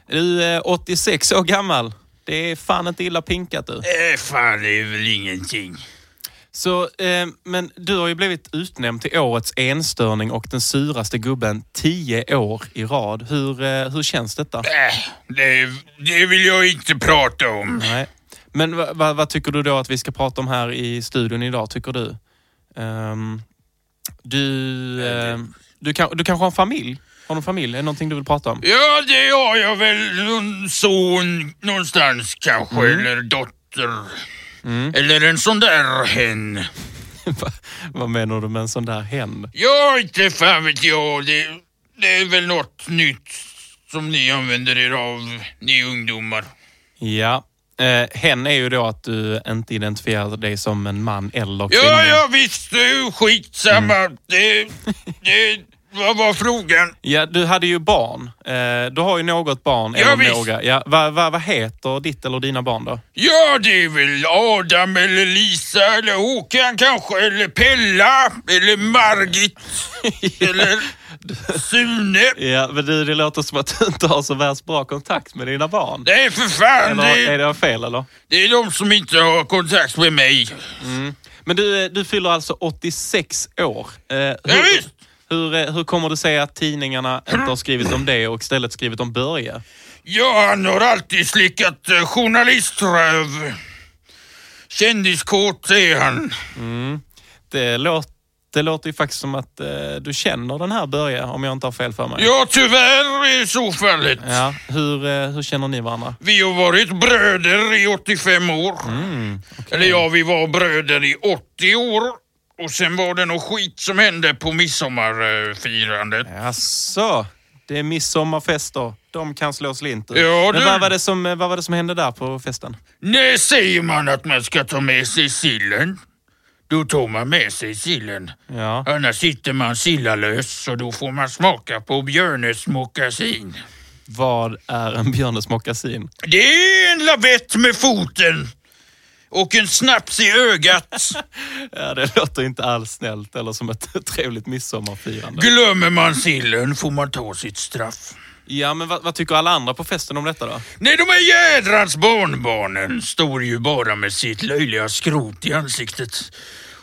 Du är 86 år gammal. Det är fan inte illa pinkat du. Eh, fan, det är väl ingenting. Så, eh, men du har ju blivit utnämnd till årets enstöring och den suraste gubben tio år i rad. Hur, eh, hur känns detta? Äh, det, det vill jag inte prata om. Nej. Men vad, vad, tycker du då att vi ska prata om här i studion idag, tycker du? Ehm, du, eh, du, kan, du kanske har en familj? Har du en familj? Är det någonting du vill prata om? Ja, det har jag väl. Någon son någonstans kanske, Mm. eller dotter. Eller en sån där hen. Va- vad menar du med en sån där hen? Ja, inte fan vet jag. Det, det är väl något nytt som ni använder er av, ni ungdomar. Ja. Eh, hen är ju då att du inte identifierar dig som en man eller kvinna. Ja, ja visst, skitsamma. Mm. Det, det, Vad var frågan? Ja, du hade ju barn. Eh, du har ju något barn. Ja, eller visst. några. Ja, vad, vad, vad heter ditt eller dina barn då? Ja, det är väl Adam eller Lisa eller Håkan kanske, eller Pella, eller Margit, eller Sune. Ja, men du, det låter som att du inte har så värst bra kontakt med dina barn. Nej, för fan. Eller Det, är det fel eller? det är de som inte har kontakt med mig. Men du, eh, du fyller alltså 86 år. Eh, Ja, hur, visst. hur, eh, hur kommer det sig att tidningarna inte har skrivit om det och istället skrivit om Börje? Ja, han har alltid slickat eh, journaliströv. Kändiskåt är han. Det låter, det låter ju faktiskt som att eh, du känner den här Börje, om jag inte har fel för mig. Ja, tyvärr är så fallet. Ja, hur, eh, hur känner ni varandra? Vi har varit bröder i 85 år. Eller ja, vi var bröder i 80 år. Och sen var det något skit som hände på midsommarfirandet. Jaså, det är midsommarfester. De kan slå slint. Ja, Men vad var, det som, vad var det som hände där på festen? När säger man att man ska ta med sig sillen? Då tar man med sig sillen. Ja. Annars sitter man sillalös och då får man smaka på Björnes mockasin. Vad är en Björnes mockasin? Det är en lavett med foten och en snaps i ögat. Ja, det låter inte alls snällt eller som ett trevligt midsommarfirande. Glömmer man sillen får man ta sitt straff. Ja, men vad, vad tycker alla andra på festen om detta då? Nej, de här jädrans barnbarnen står ju bara med sitt löjliga skrot i ansiktet.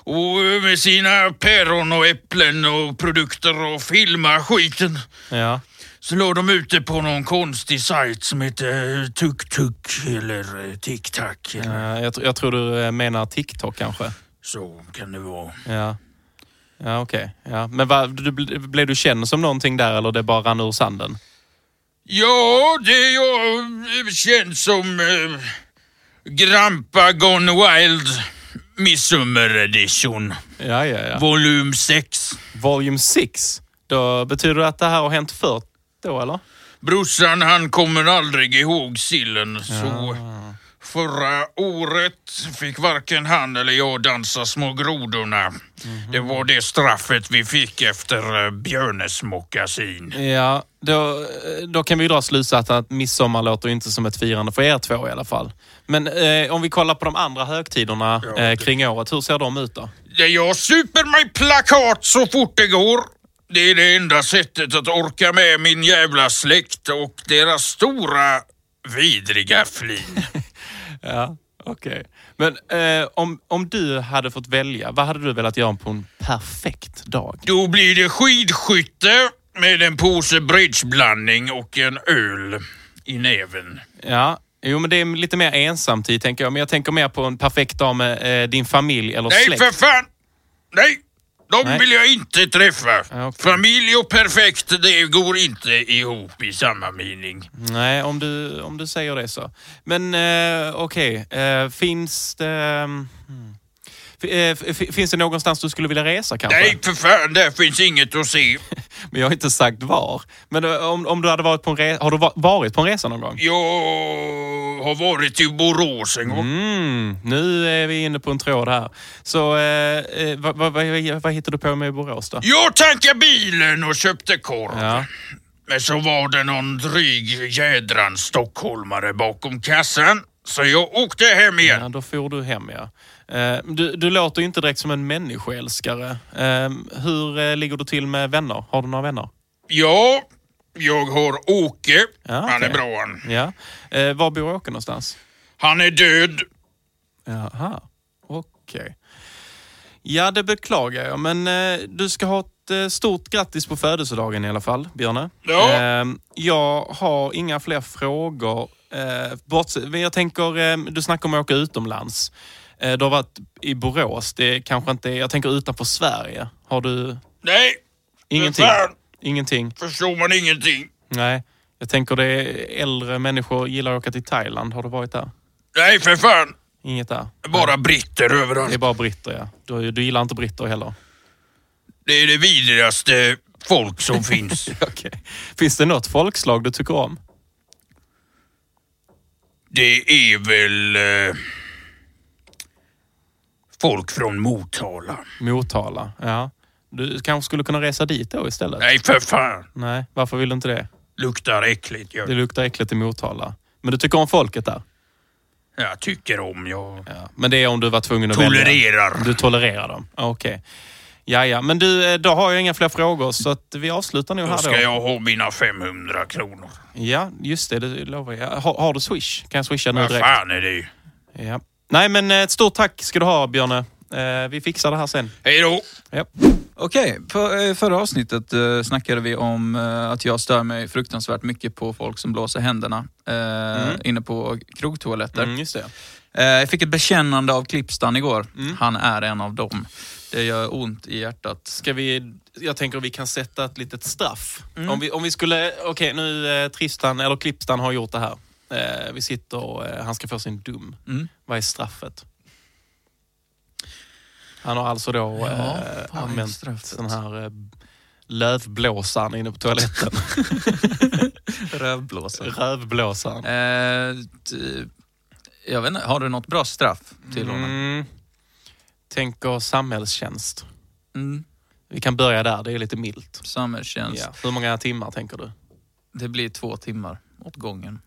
Och med sina päron och äpplen och produkter och filmar skiten. Ja. Så låg de ute på någon konstig sajt som heter Tuk Tuk eller eh, Tic Tac. eller Eh, jag, jag tror du eh, menar TikTok kanske? Så kan det vara. Ja. Ja, okej. Ja. Men vad, du, bl- blev du känd som någonting där eller det bara rann ur sanden? Ja, det jag känd som eh, Grampa Gone Wild Midsummer Edition. Ja, ja, ja. Volym 6. Volume 6. Då betyder det att det här har hänt förr då, eller? Brorsan han kommer aldrig ihåg sillen så förra året fick varken han eller jag dansa små grodorna. Det var det straffet vi fick efter eh, Björnes mockasin. Ja, då, då kan vi dra slutsatsen att midsommar låter inte som ett firande för er två i alla fall. Men eh, om vi kollar på de andra högtiderna Ja, eh, kring året, hur ser de ut då? Ja, Jag super mig plakat så fort det går. Det är det enda sättet att orka med min jävla släkt och deras stora vidriga flin. Ja, okej. Men eh, om, om du hade fått välja, vad hade du velat göra på en perfekt dag? Då blir det skidskytte med en påse bridgeblandning och en öl i näven. Ja, jo men det är lite mer ensamtid tänker jag. Men jag tänker mer på en perfekt dag med eh, din familj eller Nej, släkt. för fan! Nej! De Nej. vill jag inte träffa. Okej. Familj och perfekt, det går inte ihop i samma mening. Nej, om du, om du säger det så. Men eh, okej, eh, finns det... hmm. Eh, finns det någonstans du skulle vilja resa kanske? Nej, för fan, där finns inget att se. Men jag har inte sagt var. Men eh, om, om du hade varit på en resa... Har du va- varit på en resa någon gång? Jag har varit i Borås en gång. Mm, nu är vi inne på en tråd här. Så eh, eh, vad, vad, vad, vad hittar du på med Borås då? Jag tankade bilen och köpte korv. Ja. Men så var det någon dryg jädran stockholmare bakom kassan. Så jag åkte hem igen. Ja, då får du hem ja. Eh, Du, du låter inte direkt som en människoälskare. Eh, Hur eh, ligger du till med vänner? Har du några vänner? Ja, jag har Åke. Ja, Han är bra han. Ja. Eh, Var bor Åke någonstans? Han är död. Jaha, okej. Ja, det beklagar jag, men eh, du ska ha ett eh, stort grattis på födelsedagen i alla fall, Björne. Ja. Eh, jag har inga fler frågor. Eh, jag tänker, du snackar om att åka utomlands. Eh, du har varit i Borås, det kanske inte är, jag tänker utanför Sverige. Har du Nej, ingenting? Ingenting? förstår man ingenting. Nej. Jag tänker det är äldre människor gillar att åka till Thailand. Har du varit där? Nej, för fan. Inget där? Bara britter Det är överallt. bara britter, ja. Du, du gillar inte britter heller? Det är det vidrigaste folk som finns. Okej. Finns det något folkslag du tycker om? Det är väl eh, folk från Motala. Motala, ja. Du kanske skulle kunna resa dit då istället? Nej, för fan. Nej, varför vill du inte det? Luktar äckligt. Det Jag, luktar äckligt i Motala. Men du tycker om folket där? jag tycker om, jag Ja. Men det är om du var tvungen att välja? tolererar. Du tolererar dem? Okej. Ja, ja. Men du, eh, då har jag inga fler frågor så att vi avslutar Då här ska då. jag ha mina 500 kronor. Ja, just det. Det lovar jag. Har, har du Swish? Kan jag swisha nu Vad direkt? fan är det? Ja. Nej, men eh, ett stort tack ska du ha, Björne. Eh, vi fixar det här sen. Hej då! Ja. Okej, för, eh, förra avsnittet snackade vi om att jag stör mig fruktansvärt mycket på folk som blåser händerna eh, inne på krogtoaletter. Mm, just det. Jag fick ett bekännande av Klippstan igår. Han är en av dem. Det gör ont i hjärtat. Ska vi, jag tänker att vi kan sätta ett litet straff. Mm. Om, vi, om vi skulle, okej nu eh, Tristan, eller Klippstan har gjort det här. Eh, vi sitter och eh, han ska få sin dum. Mm. Vad är straffet? Han har alltså då Ja, eh, använt den här eh, lövblåsaren inne på toaletten. Rövblåsare. Rövblåsaren. Eh, jag vet inte, har du något bra straff till honom? Mm. Tänker samhällstjänst. Mm. Vi kan börja där, det är lite milt. Samhällstjänst. Ja. Hur många timmar tänker du? Det blir två timmar åt gången.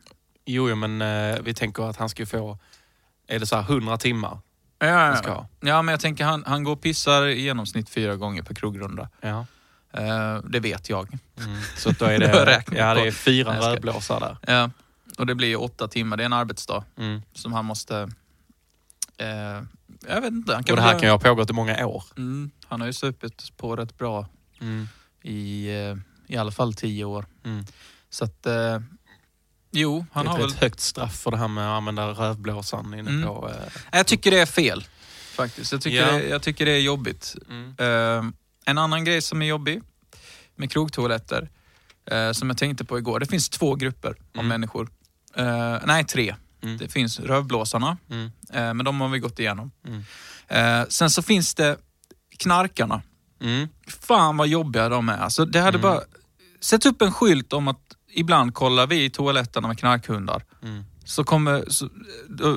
Jo, jo men eh, vi tänker att han ska få, är det så här 100 timmar? Ja, ska ha. ja men jag tänker han, han går och pissar i genomsnitt fyra gånger per krogrunda. Ja. Eh, det vet jag. Så att då är Det det, ja, det är fyra Nej, jag ska- rödblåsar där. Ja. Och det blir åtta timmar, det är en arbetsdag Mm. som han måste... Eh, jag vet inte. Han kan Och det här väl- kan ju ha pågått i många år. mm, Han har ju supit på rätt bra Mm. i eh, i alla fall tio år. Mm. Så att... Jo, han har ett väl... rätt högt straff för det här med att använda rövblåsaren inne Mm. på... Eh, Jag tycker det är fel. Faktiskt. Jag tycker, Ja. det, jag tycker det är jobbigt. mm. Eh, en annan grej som är jobbig med krogtoaletter, eh, som jag tänkte på igår. Det finns två grupper av Mm. människor. Eh, nej, tre. Mm. Det finns rövblåsarna, Mm. eh, men de har vi gått igenom. Mm. Sen så finns det knarkarna. Fan vad jobbiga de är. Alltså, det hade bara... Sätt upp en skylt om att ibland kollar vi i toaletterna med knarkhundar. Mm. Så kommer så,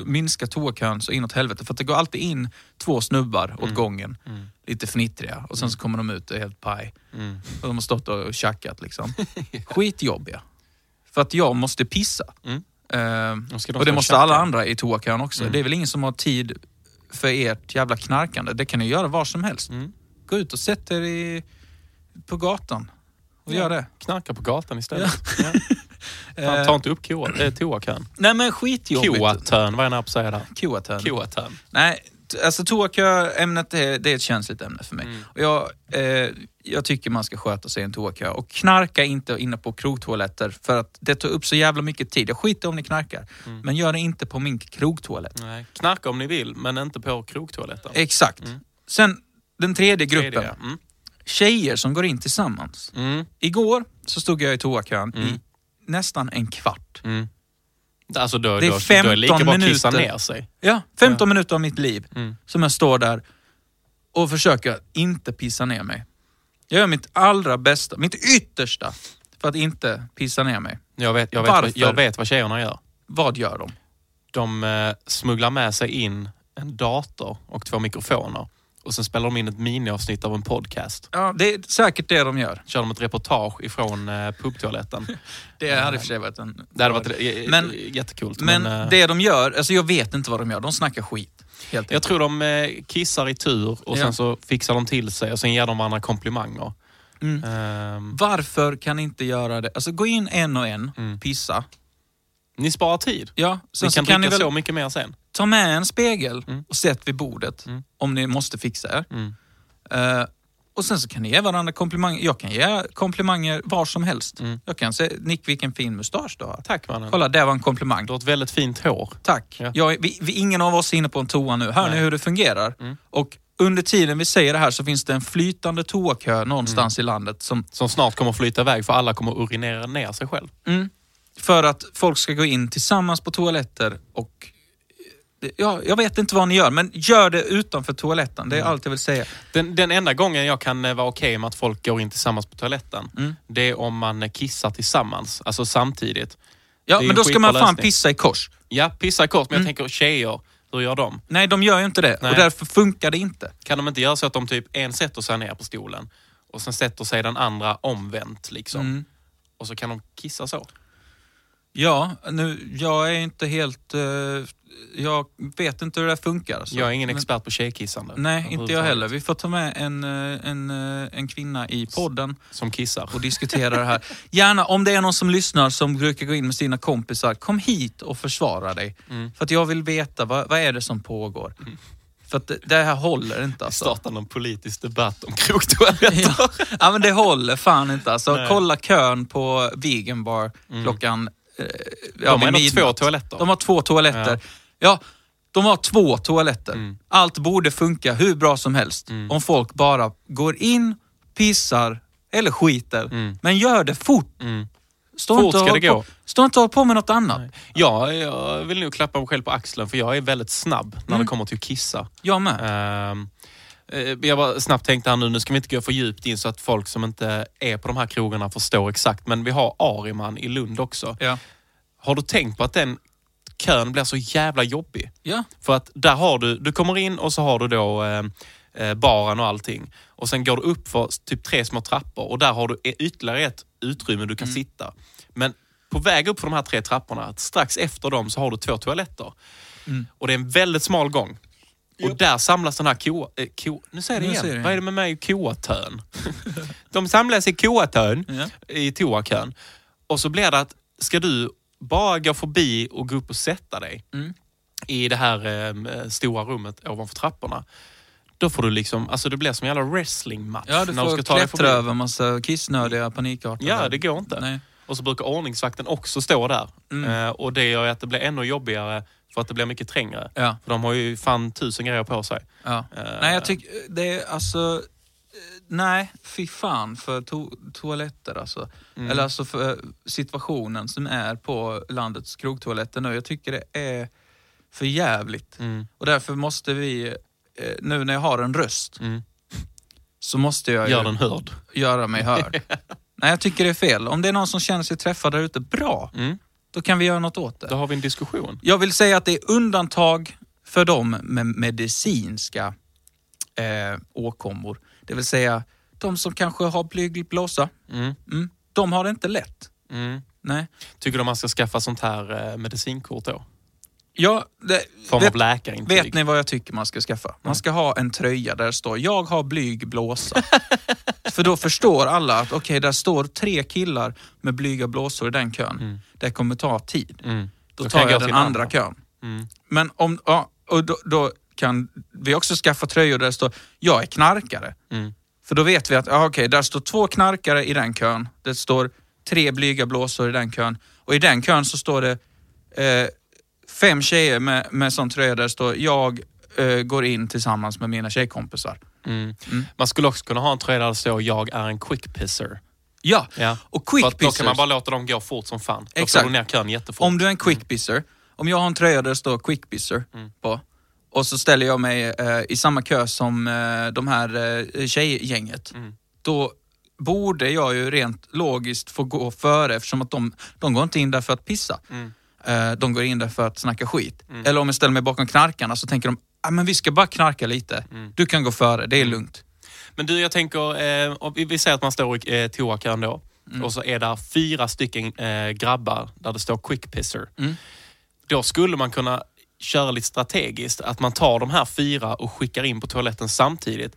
minskar toakön så inåt helvete. För att det går alltid in två snubbar åt gången. Mm. Lite fnittriga. Och sen så kommer de ut och är helt paj. Mm. Och de har stått och tjackat liksom. Skitjobbiga. För att jag måste pissa. Mm. Eh, ska de och det måste alla andra i toakön också. Mm. Det är väl ingen som har tid för ert jävla knarkande. Det kan ni göra var som helst. Mm. Gå ut och sätt er i, på gatan och gör det. Knarka på gatan istället. Ja. Fan, ta inte upp koa- eh, toakön. Nej men skitjobbigt. Koatön, vad är jag på säga där? Koatön. Koatön. Nej, t- alltså toakö-ämnet det det är ett känsligt ämne för mig. Mm. Och jag, eh, jag tycker man ska sköta sig i en toakö. Och knarka inte inne på krogtoaletter för att det tar upp så jävla mycket tid. Jag skiter om ni knarkar, Mm. men gör det inte på min krogtoalett. Nej. Knarka om ni vill, men inte på krogtoaletten. Exakt. Sen den tredje gruppen. Tredje, ja. Mm. Tjejer som går in tillsammans. Mm. Igår så stod jag i toakön Mm. i nästan en kvart. Mm. Alltså då, Det är då, då är det lika 15 bra att minuter. ner sig. Ja, 15 minuter av mitt liv Mm. som jag står där och försöker inte pissa ner mig. Jag gör mitt allra bästa, mitt yttersta för att inte pissa ner mig. Jag vet, jag, vet, Varför? vad- jag vet vad tjejerna gör. Vad gör de? De eh, smugglar med sig in en dator och två mikrofoner. Och sen spelar de in ett miniavsnitt av en podcast. Ja, det är säkert det de gör. Kör de ett reportage ifrån eh, pubtoaletten. Det hade i och för sig varit en... Det hade varit Men- jättekult. Men eh, det de gör, alltså jag vet inte vad de gör. De snackar skit. Helt Jag tror de eh, kissar i tur och Ja. sen så fixar de till sig och sen ger de varandra komplimanger. Mm. Ehm, Varför kan ni inte göra det? Alltså gå in en och en, Mm. pissa. ni sparar tid. Ja, sen Ni så kan kan ni dricka väl så mycket mer sen. ta med en spegel Mm. och sätt vid bordet Mm. om ni måste fixa er. Eh, och sen så kan ni ge varandra komplimanger. Jag kan ge komplimanger var som helst. Mm. Jag kan säga, Nick vilken fin mustasch du har. Tack mannen. Kolla, det var en komplimang. Du har ett väldigt fint hår. Tack. Ja. Jag, vi, vi, ingen av oss är inne på en toa nu. Hör ni Nej. hur det fungerar? Mm. Och under tiden vi säger det här så finns det en flytande toakö någonstans Mm. i landet som, Som snart kommer flyta iväg för alla kommer urinera ner sig själv. mm, för att folk ska gå in tillsammans på toaletter och Ja, jag vet inte vad ni gör, men gör det utanför toaletten. Det är Mm. allt jag vill säga. Den, den enda gången jag kan eh, vara okej med att folk går in tillsammans på toaletten, Mm. det är om man eh, kissar tillsammans, alltså samtidigt. Ja, men en då ska man fan lösning. pissa i kors. Ja, pissa kort, men Mm. jag tänker tjejer Hur gör de? Nej, de gör ju inte det. Nej. Och därför funkar det inte. Kan de inte göra så att de typ en sätter sig ner på stolen och sen sätter sig den andra omvänt liksom? Mm. Och så kan de kissa så? Ja, nu, jag är inte helt... eh, jag vet inte hur det funkar. alltså. Jag är ingen Men- expert på tjejkissande. Nej, inte jag heller. Vi får ta med en, eh, en, eh, en kvinna i podden Som kissar. och diskutera det här. Gärna, om det är någon som lyssnar som brukar gå in med sina kompisar, kom hit och försvara dig. Mm. För att jag vill veta, vad, vad är det som pågår? För att det, här håller inte alltså. Starta någon politisk debatt om krogtoaletter. Ja, ja, men det håller fan inte alltså. Nej. Mm. Kolla kön på vegan bar klockan... Eh, ja, har vid ändå midnatt. två toaletter. De har två toaletter. Ja. de har två toaletter. Allt borde funka hur bra som helst. Om folk bara går in, pissar eller skiter. Men gör det fort. Stå Fort ska det gå. På, stå inte och håll på med något annat. Ja, jag vill nog klappa mig själv på axeln för jag är väldigt snabb när det kommer till att kissa. Jag med. Eh, jag bara snabbt tänkte här nu, nu ska vi inte gå för djupt in så att folk som inte är på de här krogarna förstår exakt. Men vi har Ariman i Lund också. Ja. Har du tänkt på att den kön blir så jävla jobbig? Ja. För att där har du, du kommer in och så har du då eh, eh, baren och allting. Och sen går du upp för typ tre små trappor och där har du e- ytterligare ett utrymme du kan sitta. Men på väg upp för de här tre trapporna, strax efter dem så har du två toaletter. Och det är en väldigt smal gång. Och där samlas den här koa... Eh, ko, nu säger jag det igen. säger. Vad är det med mig och koatön? de samlas i koatön, Ja. i toakön. Och så blir det att, ska du bara gå förbi och gå upp och sätta dig Mm. i det här eh, stora rummet ovanför trapporna. Då får du liksom, alltså det blir som en jävla wrestlingmatch. Ja, du när får ska ta dig klättra förbi. över massa kissnödiga panikartade. Ja, det går inte. Nej. Och så brukar ordningsvakten också stå där. Mm. Eh, och det gör att det blir ännu jobbigare för att det blir mycket trängre. Ja. För de har ju fan tusen grejer på sig. Ja. Eh. Nej, jag tycker det är alltså... eh, Nej, fy fan för to- toaletter alltså. Mm. Eller alltså för situationen som är på landets krogtoaletter nu. Jag tycker det är för jävligt. Mm. Och därför måste vi, eh, nu när jag har en röst, Mm. så måste jag Gör den hörd. göra mig hörd. Nej, jag tycker det är fel. Om det är någon som känner sig träffad där ute, bra. Mm. Då kan vi göra något åt det. Då har vi en diskussion. Jag vill säga att det är undantag för dem med medicinska eh, åkommor. Det vill säga de som kanske har blyg blåsa. Mm. Mm, de har det inte lätt. Mm. Nej. Tycker du man ska skaffa sånt här eh, medicinkort då? Ja, det, Form vet, av läkarintyg? vet ni vad jag tycker man ska skaffa? Man ska ha en tröja där det står “Jag har blyg blåsa”. För då förstår alla att okej, där står tre killar med blyga blåsor i den kön. Det kommer ta tid. Mm. Då Då tar jag jag den andra kön. Mm. Men om, ja, och då, då kan vi också skaffa tröjor där det står “Jag är knarkare”. Mm. För då vet vi att, ja, okej, där står två knarkare i den kön. Det står tre blyga blåsor i den kön. Och i den kön så står det eh, fem tjejer med, med sån tröja där det står “Jag eh, går in tillsammans med mina tjejkompisar”. Mm. Man skulle också kunna ha en tröja där det står “Jag är en quick pisser”. Ja, Ja. och quick att då kan man pissers. bara låta dem gå fort som fan. Då Exakt. får du ner kön jättefort. Om du är en quick pisser, om jag har en tröja där det står quick pisser på och så ställer jag mig eh, i samma kö som eh, de här eh, tjejgänget. Då borde jag ju rent logiskt få gå före eftersom att de, de går inte in där för att pissa. Eh, de går in där för att snacka skit. Eller om jag ställer mig bakom knarkarna så tänker de, ah, men vi ska bara knarka lite. Du kan gå före, det är lugnt. Men du, jag tänker, eh, vi, vi säger att man står i eh, toakön då. Mm. Och så är där fyra stycken eh, grabbar där det står quick pisser. Mm. Då skulle man kunna köra lite strategiskt. Att man tar de här fyra och skickar in på toaletten samtidigt.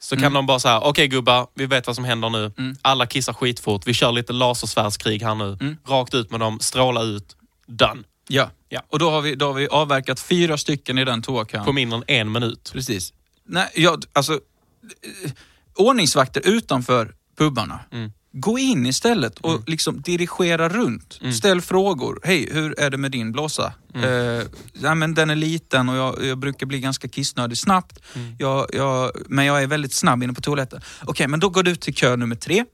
Så Mm. kan de bara säga, okej gubbar, vi vet vad som händer nu. Alla kissar skitfort. Vi kör lite lasersvärdskrig här nu. Mm. Rakt ut med dem, stråla ut. Done. Ja. Ja. Och då har, vi, då har vi avverkat fyra stycken i den toakön. På mindre än en minut. Precis. Nej, jag, alltså, eh, ordningsvakter utanför pubarna. Mm. Gå in istället och liksom dirigera runt. Mm. Ställ frågor. Hej, hur är det med din blåsa? Mm. Eh, ja, men den är liten och jag, jag brukar bli ganska kissnödig snabbt. Mm. Jag, jag, men jag är väldigt snabb inne på toaletten. Okej, men då går du till kö nummer tre.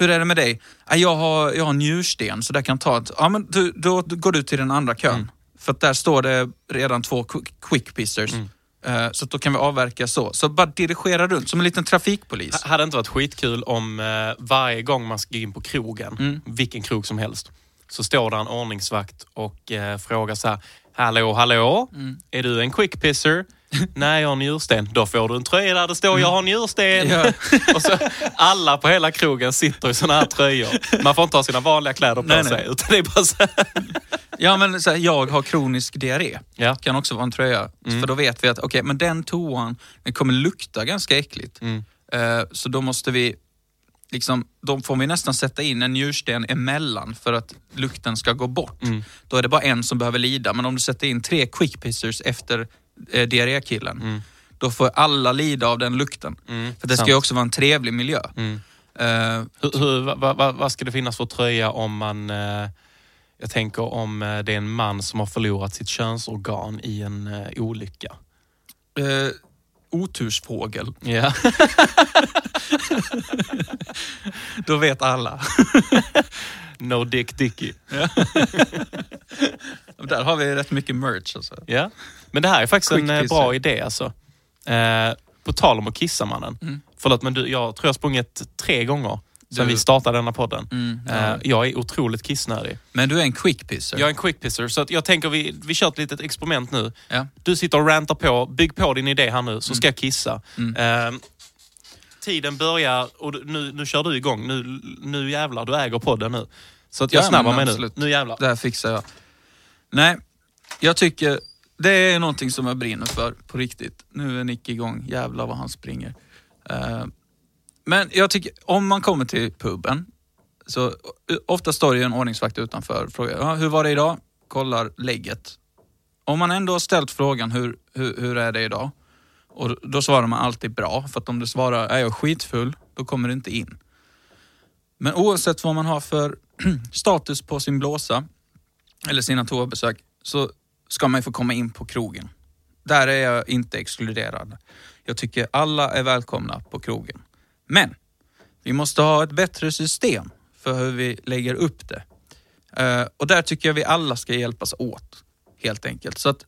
Hur är det med dig? Ja, jag, har, jag har njursten så det kan ta ett... Ja, men du, då, då går du till den andra kön. Mm. För att där står det redan två quick, pissers. Mm. Eh, Så då kan vi avverka så. Så bara dirigera runt som en liten trafikpolis. H- Hade det inte varit skitkul om eh, varje gång man ska in på krogen, Mm. vilken krog som helst, så står där en ordningsvakt och eh, frågar så här, Hallå, hallå? Mm. Är du en quick pisser? Nej, jag har njursten. Då får du en tröja där det står jag har njursten. Ja. Och så, alla på hela krogen sitter i såna här tröjor. Man får inte ha sina vanliga kläder på Nej, sig. nej. Utan det är bara så här. Ja, men så här, jag har kronisk diarré. Ja. Kan också vara en tröja. För då vet vi att okej, men den toan, den kommer lukta ganska äckligt. Mm. Eh, så då måste vi, liksom, då får vi nästan sätta in en njursten emellan för att lukten ska gå bort. Mm. Då är det bara en som behöver lida. Men om du sätter in tre quick pissers efter eh, diarrékillen, då får alla lida av den lukten. För det ska ju Mm. Sant. också vara en trevlig miljö. Mm. Eh, Hur, hur, vad, vad, vad ska det finnas för tröja om man... Eh, jag tänker om eh, det är en man som har förlorat sitt könsorgan i en eh, olycka. eh, otursfågel, Ja. då vet alla. no dick dicky. Där har vi rätt mycket merch alltså. Ja. Men det här är faktiskt Quick en eh, bra idé alltså. Eh, på tal om att kissa mannen. Mm. Förlåt men du, jag tror jag sprungit tre gånger sedan Du- vi startade denna podden. Mm, ja. Eh, jag är otroligt kissnödig. Men du är en quick pisser. Jag är en quick pisser så att jag tänker vi, vi kör ett litet experiment nu. Ja. Du sitter och rantar på, bygg på din idé här nu så Mm. ska jag kissa. Eh, tiden börjar och du- nu, nu kör du igång. Nu, nu jävlar, du äger podden nu. Så att jag Ja, snabbar mig nu. Nu jävlar. Det här fixar jag. Nej, jag tycker det är någonting som jag brinner för på riktigt. Nu är Nick igång. Jävlar vad han springer. Eh, men jag tycker, om man kommer till puben, så ofta står det ju en ordningsvakt utanför och frågar, ja, hur var det idag? Kollar lägget. Om man ändå har ställt frågan, hur, hur, hur är det idag? Och då svarar man alltid bra, för att om du svarar, är jag skitfull? Då kommer du inte in. Men oavsett vad man har för status på sin blåsa eller sina toabesök så ska man ju få komma in på krogen. Där är jag inte exkluderad. Jag tycker alla är välkomna på krogen. Men vi måste ha ett bättre system för hur vi lägger upp det. Eh, och där tycker jag vi alla ska hjälpas åt, helt enkelt. Så att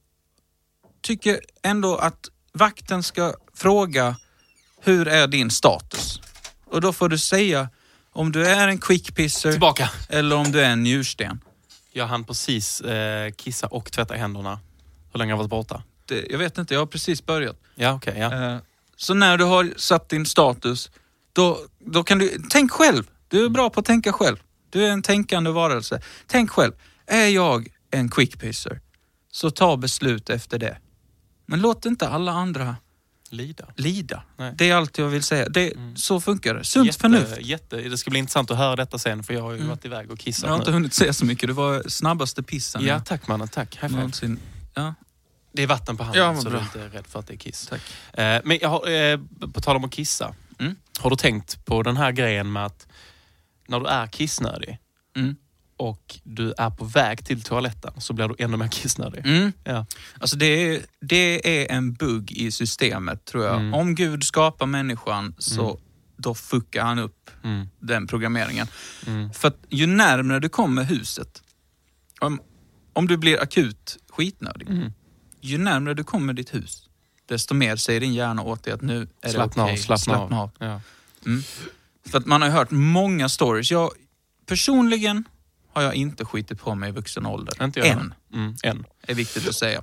tycker ändå att vakten ska fråga hur är din status? Och då får du säga om du är en quick pisser Tillbaka. eller om du är en njursten. Jag hann precis eh, kissa och tvätta händerna. Hur länge har jag varit borta? Det, jag vet inte, jag har precis börjat. Ja, okej. ja. Eh, Så när du har satt din status, då, då kan du... Tänk själv! Du är bra på att tänka själv. Du är en tänkande varelse. Tänk själv. Är jag en quick pisser, så ta beslut efter det. Men låt inte alla andra Lida. lida. Nej. Det är allt jag vill säga. Det, Så funkar det. Sunt Jätte, förnuft. jätte, det ska bli intressant att höra detta sen för jag har ju Mm. varit iväg och kissat Jag har inte nu. hunnit säga så mycket. Du var snabbaste pissen Ja, tack mannen. Tack. High five. Ja, Det är vatten på handen Ja, så du bra. är inte rädd för att det är kiss. tack. Eh, men jag har, eh, på tal om att kissa. Mm. Har du tänkt på den här grejen med att när du är kissnödig Mm. Och du är på väg till toaletten så blir du ännu mer kissnödig. Mm. Ja. Alltså det är, det är en bugg i systemet tror jag. Mm. Om Gud skapar människan så då fuckar han upp Mm. den programmeringen. Mm. För att ju närmare du kommer huset, om, om du blir akut skitnödig, Mm. ju närmare du kommer ditt hus, desto mer säger din hjärna åt dig att nu är Slappna det okej. av, slappna, Slappna av. Ja. Mm. För att man har hört många stories. Jag, personligen har jag inte skitit på mig i vuxen ålder. Inte jag. Än, Mm. Än. är viktigt att säga.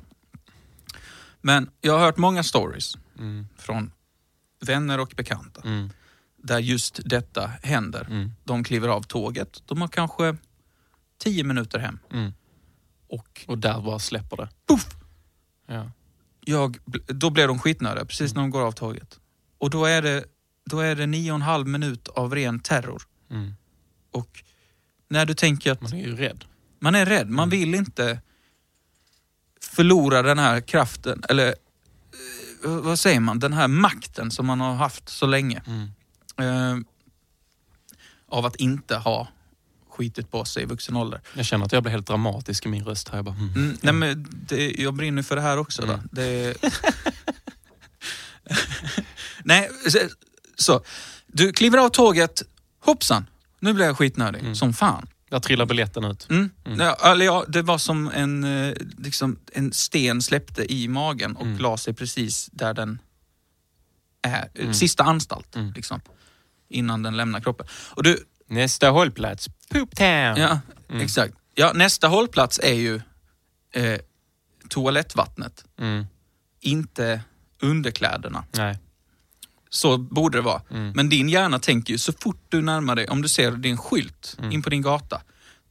Men jag har hört många stories Mm. från vänner och bekanta Mm. där just detta händer. Mm. De kliver av tåget. De har kanske tio minuter hem. Mm. Och Och där bara släpper det. Puff! Ja. jag, då blir de skitnödiga precis när de går av tåget. Och då är det, då är det nio och en halv minut av ren terror. Mm. Och när du tänker att Man är ju rädd. man är rädd, man vill inte förlora den här kraften, eller eh, vad säger man, den här makten som man har haft så länge. Mm. Eh, av att inte ha skitit på sig i vuxen ålder. Jag känner att jag blir helt dramatisk i min röst här. Jag bara, mm. Mm, nej men det, jag brinner för det här också. Då. Mm. Det, nej, så, så. Du kliver av tåget, hoppsan, nu blir jag skitnödig. Mm. Som fan. Där trillar biljetten ut. Mm. Mm. Ja, eller ja, det var som en, eh, liksom, en sten släppte i magen och Mm. la sig precis där den är. Mm. Sista anstalt, Mm. liksom. Innan den lämnar kroppen. Och du, Nästa hållplats, Poop Town. ja, Mm. exakt. Ja, nästa hållplats är ju eh, toalettvattnet, Mm. inte underkläderna. Nej. Så borde det vara. Mm. Men din hjärna tänker ju så fort du närmar dig, om du ser din skylt Mm. in på din gata,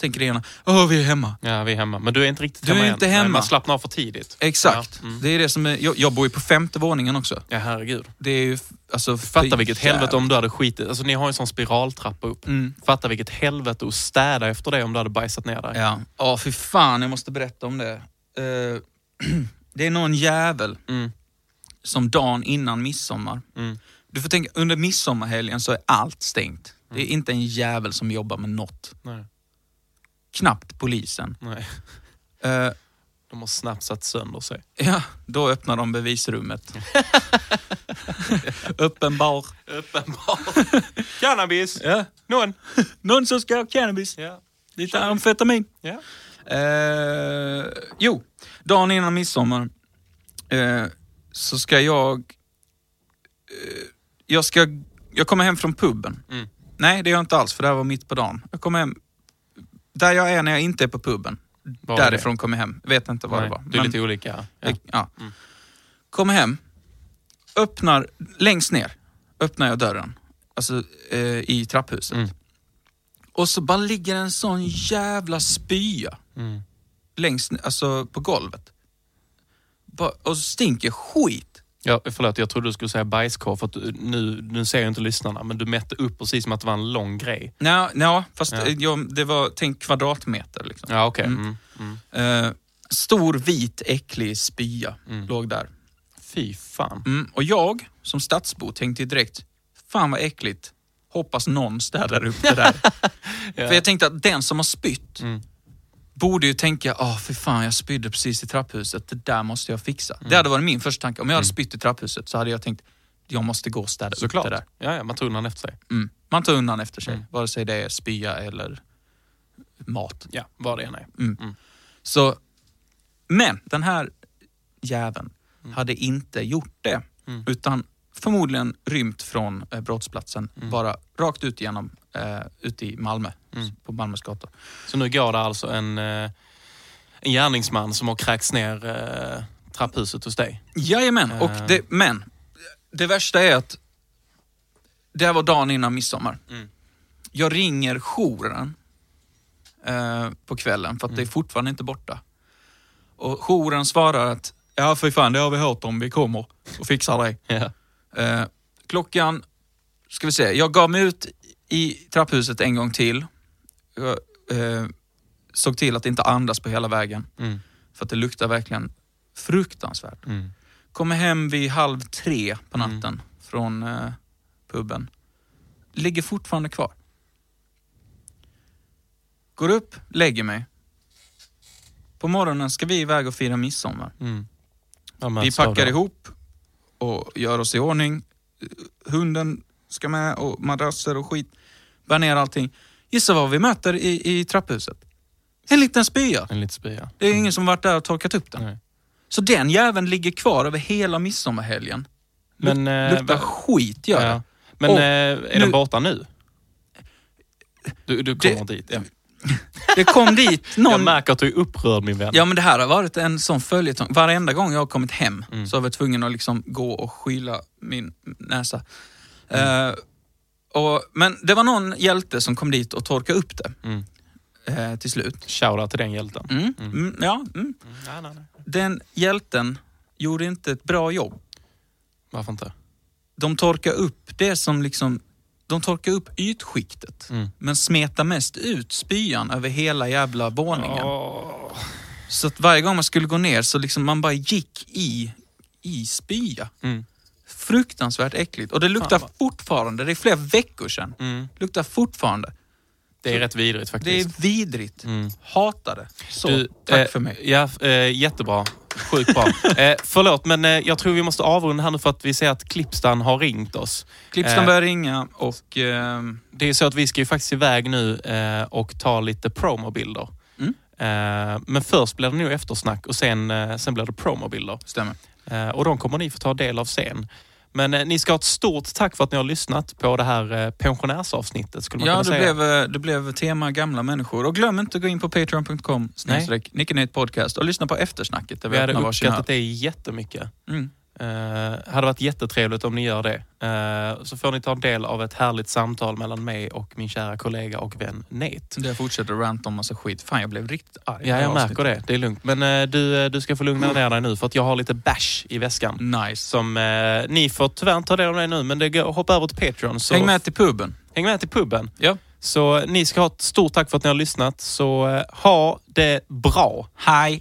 tänker din hjärna, åh vi är hemma. Ja, vi är hemma. Men du är inte riktigt Du är hemma inte än. Nej, hemma. Man slappnar av för tidigt. Exakt. Ja, mm. Det är det som är, jag, jag bor ju på femte våningen också. ja herregud. Det är ju, alltså... Fatta vilket jävligt. helvete om du hade skitit. Alltså ni har ju en sån spiraltrappa upp. Mm. Fatta vilket helvete att städa efter det om du hade bajsat ner där. Ja, ja fy fan jag måste berätta om det. Eh, det är någon jävel Mm. Som dagen innan midsommar. Mm. Du får tänka, under midsommarhelgen så är allt stängt. Det är inte en jävel som jobbar med något. Nej. Knappt polisen. Nej. Eh, De har snabbt satt sönder sig. ja, då öppnar de bevisrummet. Öppen bar. Uppenbart. Cannabis! Ja. Någon? Någon som ska ha cannabis. Ja. Lite amfetamin. ja. Eh, jo, dagen innan midsommar eh, så ska jag... Eh, jag ska... Jag kommer hem från puben. Mm. Nej, det gör jag inte alls, för det här var mitt på dagen. Jag kommer hem... Där jag är när jag inte är på puben. Var är Därifrån kommer jag hem. Vet inte vad Nej, det var. Det är lite olika. Ja. det- ja. Mm. Kommer hem, öppnar, längst ner, öppnar jag dörren. Alltså eh, i trapphuset. Mm. Och så bara ligger en sån jävla spya Mm. längst alltså på golvet. Och stinker skit. Ja, förlåt, jag trodde du skulle säga bajskorv för att du- nu, nu ser ju inte lyssnarna, men du mätte upp precis som att det var en lång grej. Nja, nja fast Ja. eh, jag, det var, tänk kvadratmeter liksom. Ja, okej. Mm. Mm. Mm. Eh, stor, vit, äcklig spya Mm. låg där. Fy fan. Mm, och jag, som stadsbo, tänkte direkt, fan vad äckligt. Hoppas någon städar upp det där. För jag tänkte att den som har spytt Mm. Borde ju tänka, åh för fan jag spydde precis i trapphuset, det där måste jag fixa. Det hade varit min första tanke. Om jag hade spytt i trapphuset så hade jag tänkt, jag måste gå och städa Såklart. upp det där. Ja, ja, man tog undan efter sig. Mm. Man tar undan efter sig, Mm. vare sig det är spya eller mat. Ja, vad det än är. Mm. Mm. Så, men den här jäveln Mm. hade inte gjort det. Utan förmodligen rymt från eh, brottsplatsen, Mm. bara rakt ut igenom, eh, ute i Malmö, Mm. på Malmös gator. Så nu går det alltså en, eh, en gärningsman som har kräkts ner eh, trapphuset hos dig. Jajamän, och Eh. det, men det värsta är att det här var dagen innan midsommar. Mm. Jag ringer jouren eh, på kvällen för att det är Mm. fortfarande inte borta. Och jouren svarar att ja för fan det har vi hört om, vi kommer och fixar det. Ja. Eh, klockan, ska vi se, jag gav mig ut i trapphuset en gång till. Jag eh, såg till att inte andas på hela vägen. Mm. För att det luktar verkligen fruktansvärt. Mm. Kommer hem vid halv tre på natten från eh, puben. Ligger fortfarande kvar. Går upp, lägger mig. På morgonen ska vi iväg och fira midsommar. Mm. Ja, Vi packar ihop och gör oss i ordning. Hunden ska med och madrasser och skit. Bär ner allting. Gissa vad vi möter i, i trapphuset? En liten spya. En liten spya. Det är ingen som varit där och torkat upp den. Nej. Så den jäveln ligger kvar över hela midsommarhelgen. Men, Luk- eh, luktar va- skit gör Ja. Men Och eh, är den borta nu? Du, du kommer Det- dit. Ja. Det kom dit Jag någon... märker att du är upprörd min vän. Ja men det här har varit en sån följetong. Varenda gång jag har kommit hem Mm. så har jag varit tvungen att liksom gå och skyla min näsa. Eh, och, men det var någon hjälte som kom dit och torkade upp det Mm. eh, till slut. Shoutout till den hjälten. Mm, mm, ja, mm. Nej, nej, nej. Den hjälten gjorde inte ett bra jobb. Varför inte? De torkade upp det som liksom... De torkade upp ytskiktet, Mm. men smetar mest ut spyan över hela jävla våningen. Åh. Så att varje gång man skulle gå ner så liksom man bara gick i, i spya. Mm. Fruktansvärt äckligt. Och det luktar fortfarande, det är flera veckor sedan. Mm. Luktar fortfarande. Det är rätt vidrigt Det faktiskt. är vidrigt. Mm. Hatar det. Så, Du, tack eh, för mig. Ja, eh, jättebra. Sjukt bra. eh, förlåt, men eh, jag tror vi måste avrunda här nu för att vi ser att Klippstan har ringt oss. Klippstan eh, börjar ringa och... ehm, Det är så att vi ska ju faktiskt iväg nu eh, och ta lite promobilder. Mm. Eh, men först blir det nog eftersnack och sen, eh, sen blir det promobilder. stämmer. Och de kommer ni få ta del av sen. Men eh, ni ska ha ett stort tack för att ni har lyssnat på det här eh, pensionärsavsnittet. Skulle man Ja, kunna det säga. blev, eh, det blev tema gamla människor. Och glöm inte att gå in på patreon.com snedstreck podcast och lyssna på eftersnacket där vi, Vi hade varsin uppskattat det jättemycket. Mm. Uh, hade varit jättetrevligt om ni gör det. Eh, så får ni ta del av ett härligt samtal mellan mig och min kära kollega och vän Nate. Jag fortsätter ranta om massa skit. Fan, jag blev riktigt arg. Ja, jag märker det. Det är lugnt. Men eh, du, eh, du ska få lugna ner dig nu för att jag har lite bash i väskan. Nice. Som eh, ni får tyvärr inte ta del av det nu, men det går, hoppa över till Patreon. Så Häng med till puben. häng med till puben. Ja. Så ni ska ha ett stort tack för att ni har lyssnat. Så eh, ha det bra. Hej!